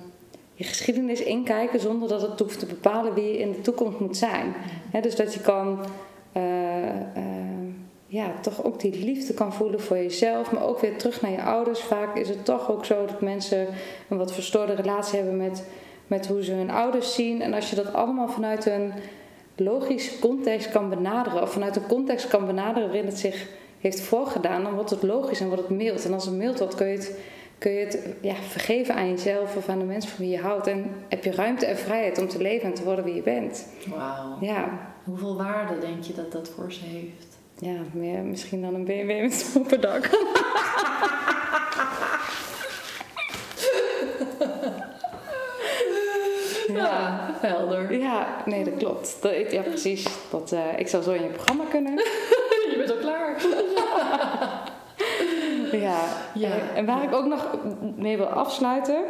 je geschiedenis inkijken zonder dat het hoeft te bepalen wie je in de toekomst moet zijn. Dus dat je kan, eh, eh, ja, toch ook die liefde kan voelen voor jezelf, maar ook weer terug naar je ouders. Vaak is het toch ook zo dat mensen een wat verstoorde relatie hebben met met hoe ze hun ouders zien. En als je dat allemaal vanuit een logische context kan benaderen, of vanuit een context kan benaderen waarin het zich heeft voorgedaan, dan wordt het logisch en wordt het mild. En als het mild wordt, kun je het, kun je het ja, vergeven aan jezelf of aan de mensen van wie je houdt. En heb je ruimte en vrijheid om te leven en te worden wie je bent. Wauw. Ja, Hoeveel waarde denk je dat dat voor ze heeft? ja meer, misschien dan een BMW met stopendak. Ja, helder. Ja, nee, dat klopt. Dat, ja, precies. Dat, eh, ik zou zo in je programma kunnen. Bent al klaar. Ja, Ja. En- waar ik ook nog mee wil afsluiten.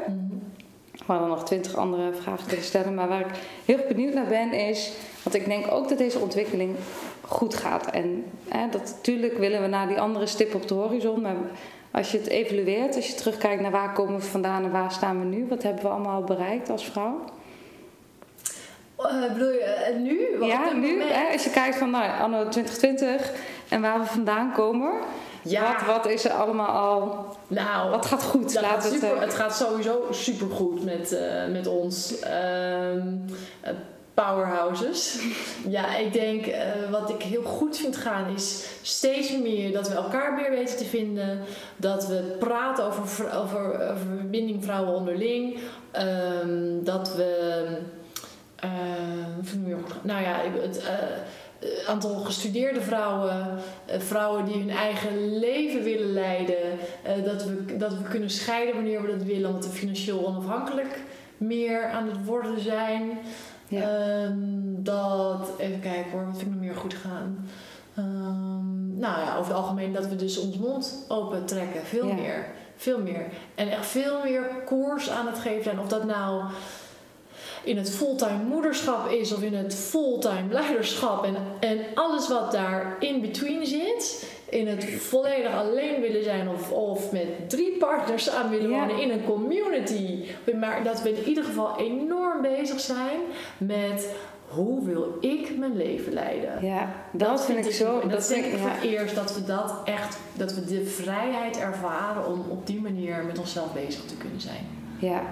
We hadden nog twintig andere vragen kunnen stellen. Maar waar ik heel erg benieuwd naar ben is... Want ik denk ook dat deze ontwikkeling goed gaat. En hè, dat natuurlijk willen we naar die andere stip op de horizon. Maar als je het evalueert, als je terugkijkt naar waar komen we vandaan en waar staan we nu. Wat hebben we allemaal bereikt als vrouw? Eh, bedoel je eh, nu? Wat ja, nu. Hè, als je kijkt van nou, anno 2020 en waar we vandaan komen. Ja. Wat, wat is er allemaal al... Nou, Wat gaat goed? we het, super, eh, het gaat sowieso supergoed met, eh, met ons. Ehm, eh, powerhouses. ja, ik denk wat ik heel goed vind gaan is steeds meer dat we elkaar meer weten te vinden. Dat we praten over, over, over verbinding vrouwen onderling. Ehm, dat we. goed gaan? nou ja, het aantal gestudeerde vrouwen, eh, vrouwen die hun eigen leven willen leiden, eh, dat, we, dat we kunnen scheiden wanneer we dat willen, omdat we financieel onafhankelijk meer aan het worden zijn. Ja. Ehm, dat, even kijken hoor, wat vind ik nog meer goed gaan? Ehm, nou ja, over het algemeen dat we dus ons mond open trekken. Veel Ja. meer. Veel meer. En echt veel meer koers aan het geven zijn. Of dat nou in het fulltime moederschap is of in het fulltime leiderschap. En, en alles wat daar in between zit. In het volledig alleen willen zijn of, of met drie partners samen willen Ja. wonen in een community. Maar dat we in ieder geval enorm bezig zijn met hoe wil ik mijn leven leiden. Ja, dat, vind ik zo. En dat, vind denk ik ja. voor het eerst dat we dat echt, dat we de vrijheid ervaren om op die manier met onszelf bezig te kunnen zijn. Ja,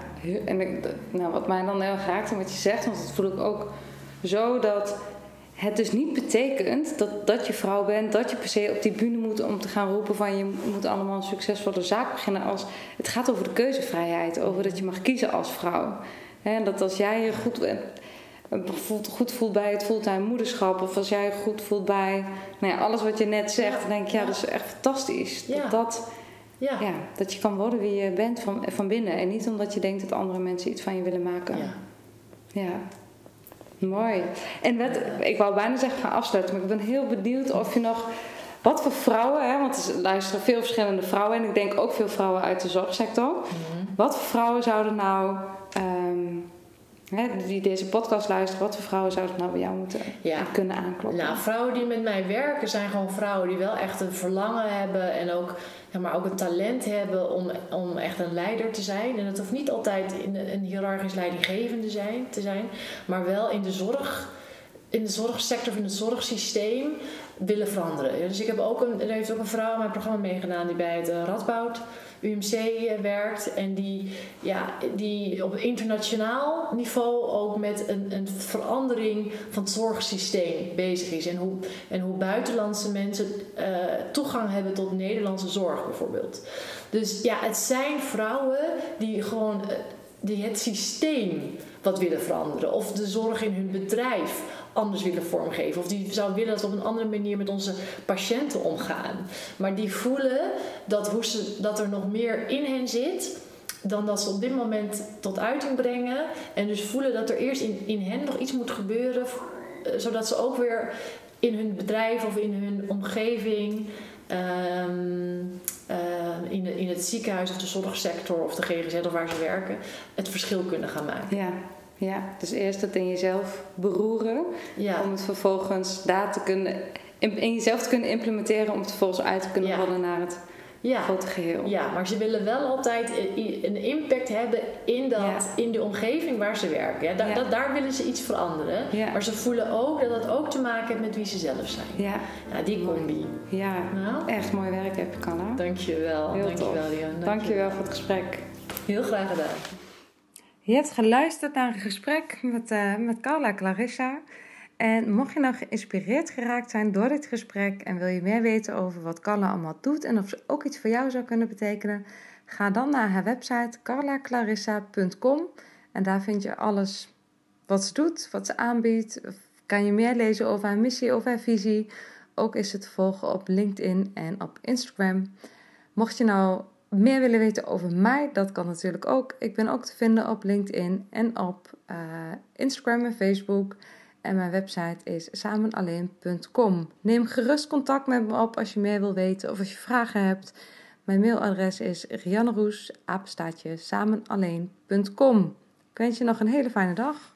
en ik, nou, wat mij dan heel raakt en wat je zegt, want dat voel ik ook zo dat het dus niet betekent dat, dat je vrouw bent, dat je per se op die bühne moet om te gaan roepen van je moet allemaal een succesvolle zaak beginnen. Als, het gaat over de keuzevrijheid, over dat je mag kiezen als vrouw. En dat als jij je goed, voelt, goed voelt bij het fulltime moederschap, of als jij je goed voelt bij nou ja, alles wat je net zegt, dan denk ik ja, Ja. dat is echt fantastisch. Dat, dat, Ja. ja, dat je kan worden wie je bent van, van binnen. En niet omdat je denkt dat andere mensen iets van je willen maken. Ja. Ja. Mooi. En wat, ik wou bijna zeggen gaan afsluiten, maar ik ben heel benieuwd of je nog. Wat voor vrouwen, hè, want er luisteren veel verschillende vrouwen en ik denk ook veel vrouwen uit de zorgsector. Wat voor vrouwen zouden nou, ehm, hè, die deze podcast luisteren, wat voor vrouwen zouden nou bij jou moeten Ja. kunnen aankloppen? Nou, vrouwen die met mij werken zijn gewoon vrouwen die wel echt een verlangen hebben en ook, maar ook een talent hebben om, om echt een leider te zijn. En het hoeft niet altijd in een, hiërarchisch leidinggevende zijn, te zijn, maar wel in de zorg. In de zorgsector of in het zorgsysteem willen veranderen. Dus ik heb ook een, er heeft ook een vrouw in mijn programma meegedaan die bij het eh, Radboud UMC eh, werkt. En die, ja, die op internationaal niveau ook met een, een verandering van het zorgsysteem bezig is. En hoe, en hoe buitenlandse mensen eh, toegang hebben tot Nederlandse zorg bijvoorbeeld. Dus ja, het zijn vrouwen die gewoon eh, die het systeem wat willen veranderen. Of de zorg in hun bedrijf anders willen vormgeven. Of die zou willen dat we op een andere manier met onze patiënten omgaan. Maar die voelen dat, hoe ze, dat er nog meer in hen zit dan dat ze op dit moment tot uiting brengen. En dus voelen dat er eerst in, in hen nog iets moet gebeuren, eh, zodat ze ook weer in hun bedrijf of in hun omgeving. ehm, eh, in, de, in het ziekenhuis of de zorgsector of de GGZ of waar ze werken, het verschil kunnen gaan maken. Ja, ja. Dus eerst het in jezelf beroeren. Ja, Om het vervolgens daar te kunnen, in, jezelf te kunnen implementeren. Om het vervolgens uit te kunnen rollen naar het ja. grote geheel. Ja, maar ze willen wel altijd een impact hebben in, dat, Ja. in de omgeving waar ze werken. Ja, da- Ja. dat- daar willen ze iets veranderen. Ja. Maar ze voelen ook dat dat ook te maken heeft met wie ze zelf zijn. Ja, Ja, die combi. ja. Nou, Echt mooi werk heb je, Canna. dankjewel. Heel dankjewel, tof. Dion. Dankjewel voor het gesprek. Heel graag gedaan. Je hebt geluisterd naar een gesprek met, eh, met Carla Clarissa. En mocht je nou geïnspireerd geraakt zijn door dit gesprek en wil je meer weten over wat Carla allemaal doet en of ze ook iets voor jou zou kunnen betekenen, ga dan naar haar website carlaclarissa.com en daar vind je alles wat ze doet, wat ze aanbiedt. Kan je meer lezen over haar missie, over haar visie. Ook is het volgen op LinkedIn en op Instagram. Mocht je nou meer willen weten over mij, dat kan natuurlijk ook. Ik ben ook te vinden op LinkedIn en op eh, Instagram en Facebook. En mijn website is samenalleen.com. Neem gerust contact met me op als je meer wil weten of als je vragen hebt. Mijn mailadres is rianneroes, apenstaatje, samenalleen.com. Ik wens je nog een hele fijne dag.